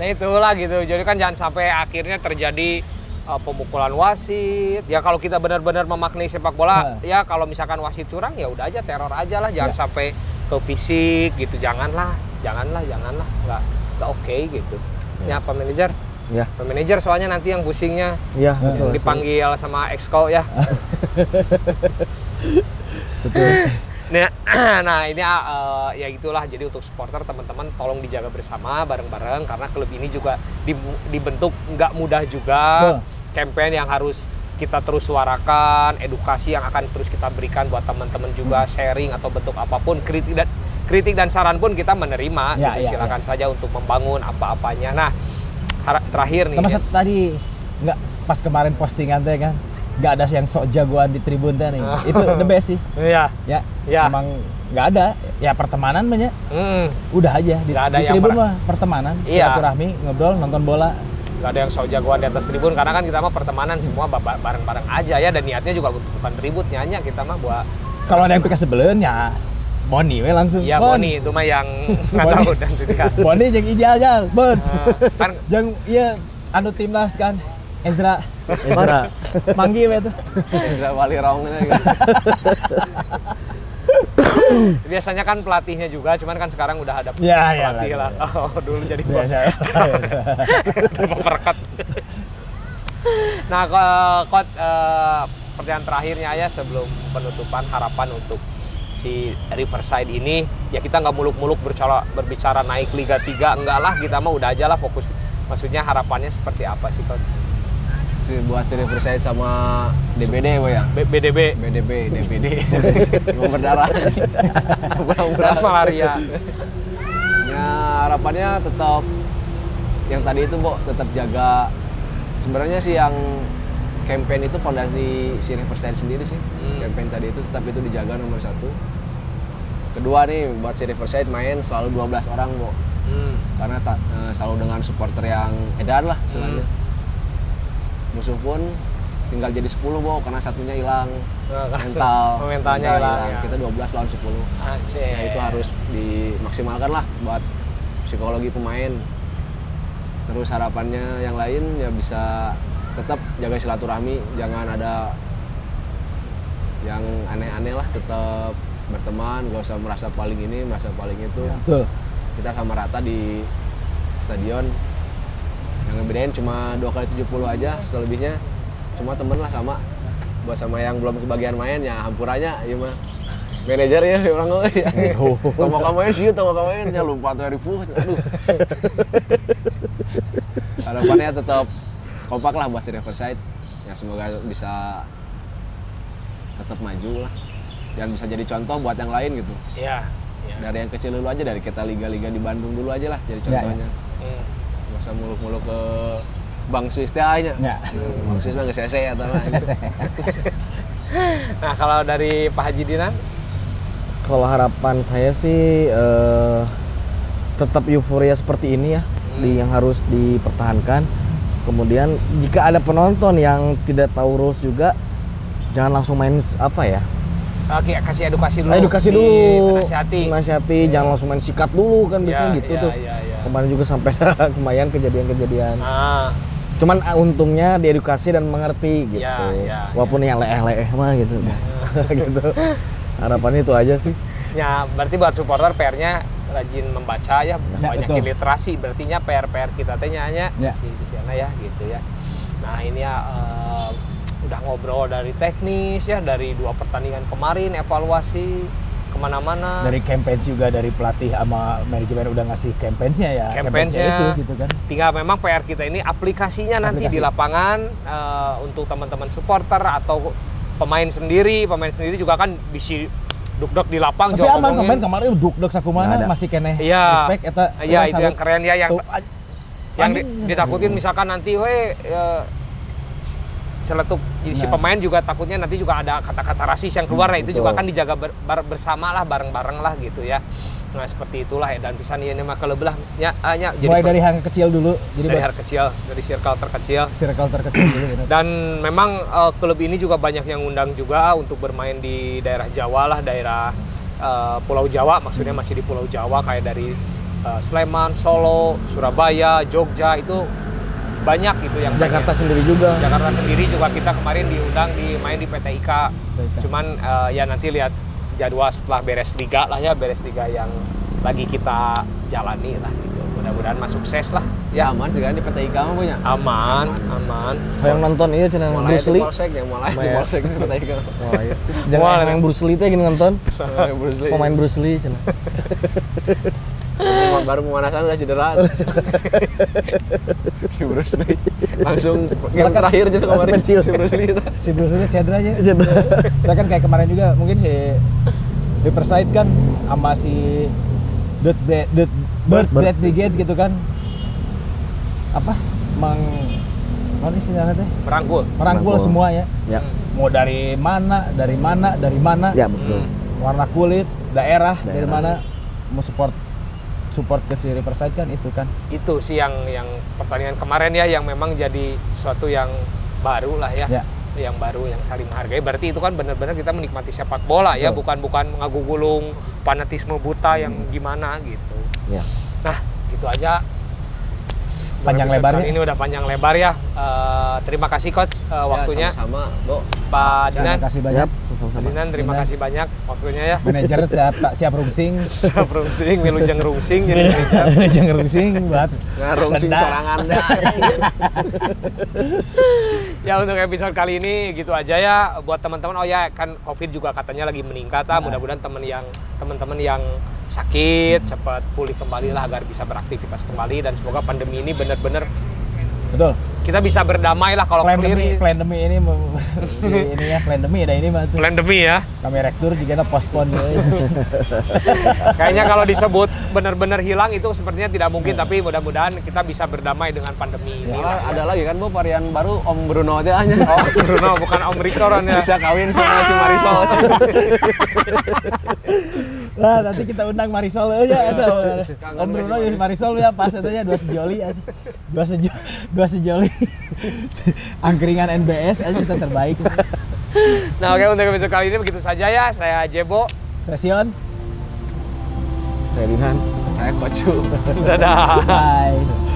Speaker 2: Nah itulah gitu jadi kan jangan sampai akhirnya terjadi uh, pemukulan wasit ya kalau kita benar-benar memaknai sepak bola
Speaker 3: Nah.
Speaker 2: ya kalau misalkan wasit curang ya udah aja teror aja lah jangan
Speaker 3: Ya.
Speaker 2: sampai ke fisik gitu janganlah janganlah janganlah nggak nggak oke gitu ya apa manajer
Speaker 4: Ya.
Speaker 2: Pak manajer soalnya nanti yang pusingnya
Speaker 4: betul.
Speaker 2: dipanggil sama exco ya. (laughs)
Speaker 3: betul
Speaker 2: Nah, (clears throat) nah ini uh, ya itulah jadi untuk supporter teman-teman tolong dijaga bersama bareng-bareng karena klub ini juga di- dibentuk nggak mudah juga.
Speaker 3: Betul.
Speaker 2: Campaign yang harus kita terus suarakan, edukasi yang akan terus kita berikan buat teman-teman juga sharing atau bentuk apa pun kritik dan kritik dan saran pun kita menerima.
Speaker 3: Ya,
Speaker 2: gitu.
Speaker 3: ya,
Speaker 2: Silakan saja untuk membangun apa-apanya. Nah, terakhir nih.
Speaker 3: Satu tadi nggak pas kemarin postingan teh kan nggak ada yang sok jagoan di tribun teh nih.
Speaker 2: Ah.
Speaker 3: Itu the best sih.
Speaker 2: Iya.
Speaker 3: Ya,
Speaker 2: Ya.
Speaker 3: emang nggak ada. Ya pertemanan banyak.
Speaker 2: Hmm.
Speaker 3: Udah aja di,
Speaker 2: ada
Speaker 3: di
Speaker 2: yang
Speaker 3: tribun mah pertemanan,
Speaker 2: Iya.
Speaker 3: silaturahmi, ngobrol, nonton bola.
Speaker 2: Gak ada yang sok jagoan di atas tribun karena kan kita mah pertemanan semua ba- ba- bareng-bareng aja ya dan niatnya juga bu- bukan ribut nyanyi kita mah buat
Speaker 3: Kalau ada yang pika sebelen ya Boni we langsung.
Speaker 2: Iya
Speaker 3: Bon.
Speaker 2: Boni itu mah yang (laughs) nggak tahu dan.
Speaker 3: Boni jeung Ijal Jal, Bon.
Speaker 2: kan (laughs)
Speaker 3: Jeung iya anu timnas kan Ezra.
Speaker 4: Ezra.
Speaker 3: Manggi we tuh.
Speaker 1: Ezra Wali Rong gitu.
Speaker 2: biasanya kan pelatihnya juga, cuman kan sekarang udah ada
Speaker 3: Iya, iya,
Speaker 2: pelatih
Speaker 3: iya,
Speaker 2: lah.
Speaker 3: iya.
Speaker 2: Oh, dulu jadi
Speaker 3: Biasa.
Speaker 2: memperketat. nah, ko- kot eh, pertanyaan terakhirnya ya sebelum penutupan harapan untuk si Riverside ini ya kita nggak muluk-muluk berbicara berbicara naik Liga 3 enggak lah kita mah udah aja lah fokus maksudnya harapannya seperti apa sih Coach?
Speaker 1: Buat si Riverside sama DBD boy ya.
Speaker 2: B- BDB
Speaker 1: BDB, DBD, demam (laughs) berdarah. Berdarah.
Speaker 2: malaria
Speaker 1: Ya harapannya tetap yang tadi itu, Bo, tetap jaga. Sebenarnya sih yang campaign itu fondasi si Riverside sendiri sih.
Speaker 2: Hmm.
Speaker 1: Campaign tadi itu tetap itu dijaga nomor satu. Kedua nih buat si Riverside main selalu 12 orang, Bo.
Speaker 2: Hmm.
Speaker 1: Karena ta- eh, selalu dengan supporter yang edan lah istilahnya.
Speaker 2: Hmm.
Speaker 1: Musuh pun tinggal jadi 10, Bo, karena satunya hilang.
Speaker 2: Nah, kan.
Speaker 1: Mental.
Speaker 2: Oh, (laughs) mentalnya
Speaker 1: Mental
Speaker 2: hilang, ya.
Speaker 1: Kita 12 lawan 10.
Speaker 2: Aceh.
Speaker 1: Ya itu harus dimaksimalkan lah buat psikologi pemain. Terus harapannya yang lain ya bisa tetap jaga silaturahmi, jangan ada yang aneh-aneh lah, tetap berteman, gak usah merasa paling ini, merasa paling itu.
Speaker 3: Betul.
Speaker 1: Kita sama rata di stadion. Yang ngebedain cuma dua kali 70 aja, selebihnya semua temen lah sama. Buat sama yang belum kebagian main ya hampurannya, ya mah manajer ya orang gue (laughs) ya. Tomo kamain sih, tomo kamain ya lupa tuh ribu. Aduh. (laughs) Harapannya tetap kompak lah buat si Riverside. Ya semoga bisa tetap maju lah. Dan bisa jadi contoh buat yang lain gitu.
Speaker 2: Iya. iya.
Speaker 1: Dari yang kecil dulu aja, dari kita liga-liga di Bandung dulu aja lah jadi
Speaker 3: Ya, ya.
Speaker 1: contohnya.
Speaker 2: Hmm.
Speaker 1: Usah muluk-muluk ke Bang Swiss teh aja.
Speaker 3: Ya.
Speaker 1: Bang Swiss mah nggak ya atau mah. (laughs)
Speaker 2: Nah, kalau dari Pak Haji Dinan?
Speaker 4: Kalau harapan saya sih eh, tetap euforia seperti ini ya, di yang harus dipertahankan. Kemudian jika ada penonton yang tidak tahu rules juga, jangan langsung main apa ya?
Speaker 2: Oke, kasih edukasi dulu.
Speaker 4: edukasi dulu,
Speaker 2: Nasihati.
Speaker 4: nasihati, jangan langsung main sikat dulu kan biasanya
Speaker 2: Ya,
Speaker 4: gitu
Speaker 2: ya,
Speaker 4: tuh.
Speaker 2: ya, ya.
Speaker 4: Kemarin juga sampai (laughs) kemayan kejadian-kejadian.
Speaker 2: Ah,
Speaker 4: Cuman ah, untungnya diedukasi dan mengerti gitu.
Speaker 2: Ya, ya,
Speaker 4: Walaupun yang leeh-leeh mah gitu. (laughs) gitu. Harapannya itu aja sih.
Speaker 2: ya berarti buat supporter PR-nya rajin membaca ya,
Speaker 3: Ya,
Speaker 2: banyakin
Speaker 3: betul.
Speaker 2: literasi. Berartinya PR-PR kita teh nya
Speaker 3: Ya.
Speaker 2: di sana ya gitu ya. Nah, ini ya eh, udah ngobrol dari teknis ya dari dua pertandingan kemarin evaluasi ke mana-mana.
Speaker 3: Dari campaign juga dari pelatih sama manajemen udah ngasih campaign-nya ya.
Speaker 2: Campaign-nya.
Speaker 3: itu gitu kan.
Speaker 2: Tinggal memang PR kita ini aplikasinya nanti
Speaker 3: Aplikasi.
Speaker 2: di lapangan eh, untuk teman-teman supporter atau pemain sendiri, pemain sendiri juga kan bisa duk-duk di lapang
Speaker 3: Tapi aman
Speaker 2: ngomongin.
Speaker 3: kemarin kemarin duk-duk sakumana masih keneh
Speaker 2: Iya.
Speaker 3: respect eta
Speaker 2: Iya, itu yang keren ya yang
Speaker 3: Tuh,
Speaker 2: yang di- ditakutin misalkan nanti we eh, celetuk si
Speaker 3: Nah.
Speaker 2: pemain juga takutnya nanti juga ada kata-kata rasis yang keluar nah itu juga
Speaker 4: betul.
Speaker 2: kan dijaga ber- bar- bersama lah bareng-bareng lah gitu ya nah seperti itulah ya dan pisan ini mah kelebelah ya ah, nya jadi
Speaker 3: mulai dari hang kecil dulu jadi
Speaker 2: dari hal kecil dari circle terkecil
Speaker 3: circle terkecil dulu bener.
Speaker 2: dan memang eh, klub ini juga banyak yang undang juga untuk bermain di daerah Jawa lah daerah eh, Pulau Jawa maksudnya masih di Pulau Jawa kayak dari eh, Sleman, Solo, Surabaya, Jogja itu banyak gitu yang
Speaker 4: Jakarta
Speaker 2: pengen.
Speaker 4: sendiri juga.
Speaker 2: Jakarta sendiri juga kita kemarin diundang di main di PT IKA. Cuman eh, ya nanti lihat jadwal setelah beres liga lah ya beres liga yang lagi kita jalani lah gitu. Mudah-mudahan mah sukses lah.
Speaker 1: Ya aman kan di PT IKA mah punya.
Speaker 2: Aman, aman.
Speaker 4: Yang nonton iya cenah
Speaker 1: Mulai
Speaker 4: Bruce Lee.
Speaker 1: Polsek ya, mulai di
Speaker 4: Mulai.
Speaker 1: Polsek di PT IKA.
Speaker 4: Oh, iya. Jangan yang Bruce Lee teh gini nonton. Pemain Bruce Lee cenah. (laughs)
Speaker 1: Baru pemanasan udah cedera. (laughs) si Bruce Lee langsung game terakhir juga
Speaker 4: langsung
Speaker 1: kemarin
Speaker 4: pensiun.
Speaker 1: si Bruce Lee (laughs)
Speaker 3: si Bruce Lee cedera aja
Speaker 4: Cedera.
Speaker 3: Kan kayak kemarin juga mungkin si Riverside kan sama si Dirt, Bra- Dirt, Bird, Brigade gitu kan apa meng apa istilahnya teh
Speaker 2: Merangkul.
Speaker 3: merangkul
Speaker 4: Merangkul.
Speaker 3: semua ya
Speaker 4: Ya.
Speaker 3: mau dari mana dari mana dari mana
Speaker 4: Ya betul.
Speaker 3: warna kulit daerah, dari
Speaker 4: Daerah.
Speaker 3: mana mau support support ke si Riverside kan itu kan
Speaker 2: Itu sih yang yang pertandingan kemarin ya yang memang jadi suatu yang baru lah ya.
Speaker 3: ya
Speaker 2: yang baru yang saling menghargai berarti itu kan benar-benar kita menikmati sepak bola ya
Speaker 3: Betul.
Speaker 2: bukan bukan ngagugulung fanatisme buta yang gimana gitu
Speaker 4: Ya.
Speaker 2: nah gitu aja
Speaker 3: Panjang lebarnya.
Speaker 2: kali ini udah panjang lebar ya Eh, terima kasih coach eh, waktunya
Speaker 1: Ya, sama-sama, Bo.
Speaker 2: Pak
Speaker 3: terima
Speaker 2: Dinan
Speaker 3: kasih banyak
Speaker 4: Siap, sama-sama.
Speaker 2: Dinan terima
Speaker 3: Dinan.
Speaker 2: kasih banyak waktunya ya
Speaker 3: manajer siap tak siap rungsing
Speaker 2: rungsing milujeng rungsing jadi (laughs)
Speaker 3: jangan rungsing buat
Speaker 1: Ngarung sing
Speaker 3: Rendah.
Speaker 1: sorangan. (laughs)
Speaker 2: ya untuk episode kali ini gitu aja ya buat teman-teman oh ya kan covid juga katanya lagi meningkat ah mudah-mudahan teman yang teman-teman yang sakit cepat pulih kembali lah agar bisa beraktivitas kembali dan semoga pandemi ini benar-benar
Speaker 3: betul
Speaker 2: kita bisa berdamai lah kalau
Speaker 3: plan
Speaker 2: clear
Speaker 3: demi
Speaker 2: ini.
Speaker 3: plan demi ini (laughs) ya plan demi ada ini mah tuh
Speaker 2: Plan demi ya
Speaker 3: kami rektur juga na postpone ya. (laughs)
Speaker 2: kayaknya kalau disebut benar-benar hilang itu sepertinya tidak mungkin tapi mudah-mudahan kita bisa berdamai dengan pandemi ini lah.
Speaker 1: ada lagi kan, Bo, varian baru Om Bruno teh hanya.
Speaker 2: oh Bruno bukan Om Riktoron ya
Speaker 1: Bisa kawin sama si Marisol. (laughs)
Speaker 3: Nah, nanti kita undang Marisol aja ada.
Speaker 1: Kangen
Speaker 3: Om Bruno ya Marisol ya pas aja dua sejoli aja. Dua sejo dua sejoli. (laughs) Angkringan NBS aja kita terbaik.
Speaker 2: nah oke untuk episode kali ini begitu saja ya saya Jebo
Speaker 3: Sesion.
Speaker 4: Saya Dinan.
Speaker 1: Saya Kocu. (laughs)
Speaker 2: dadah
Speaker 3: Bye.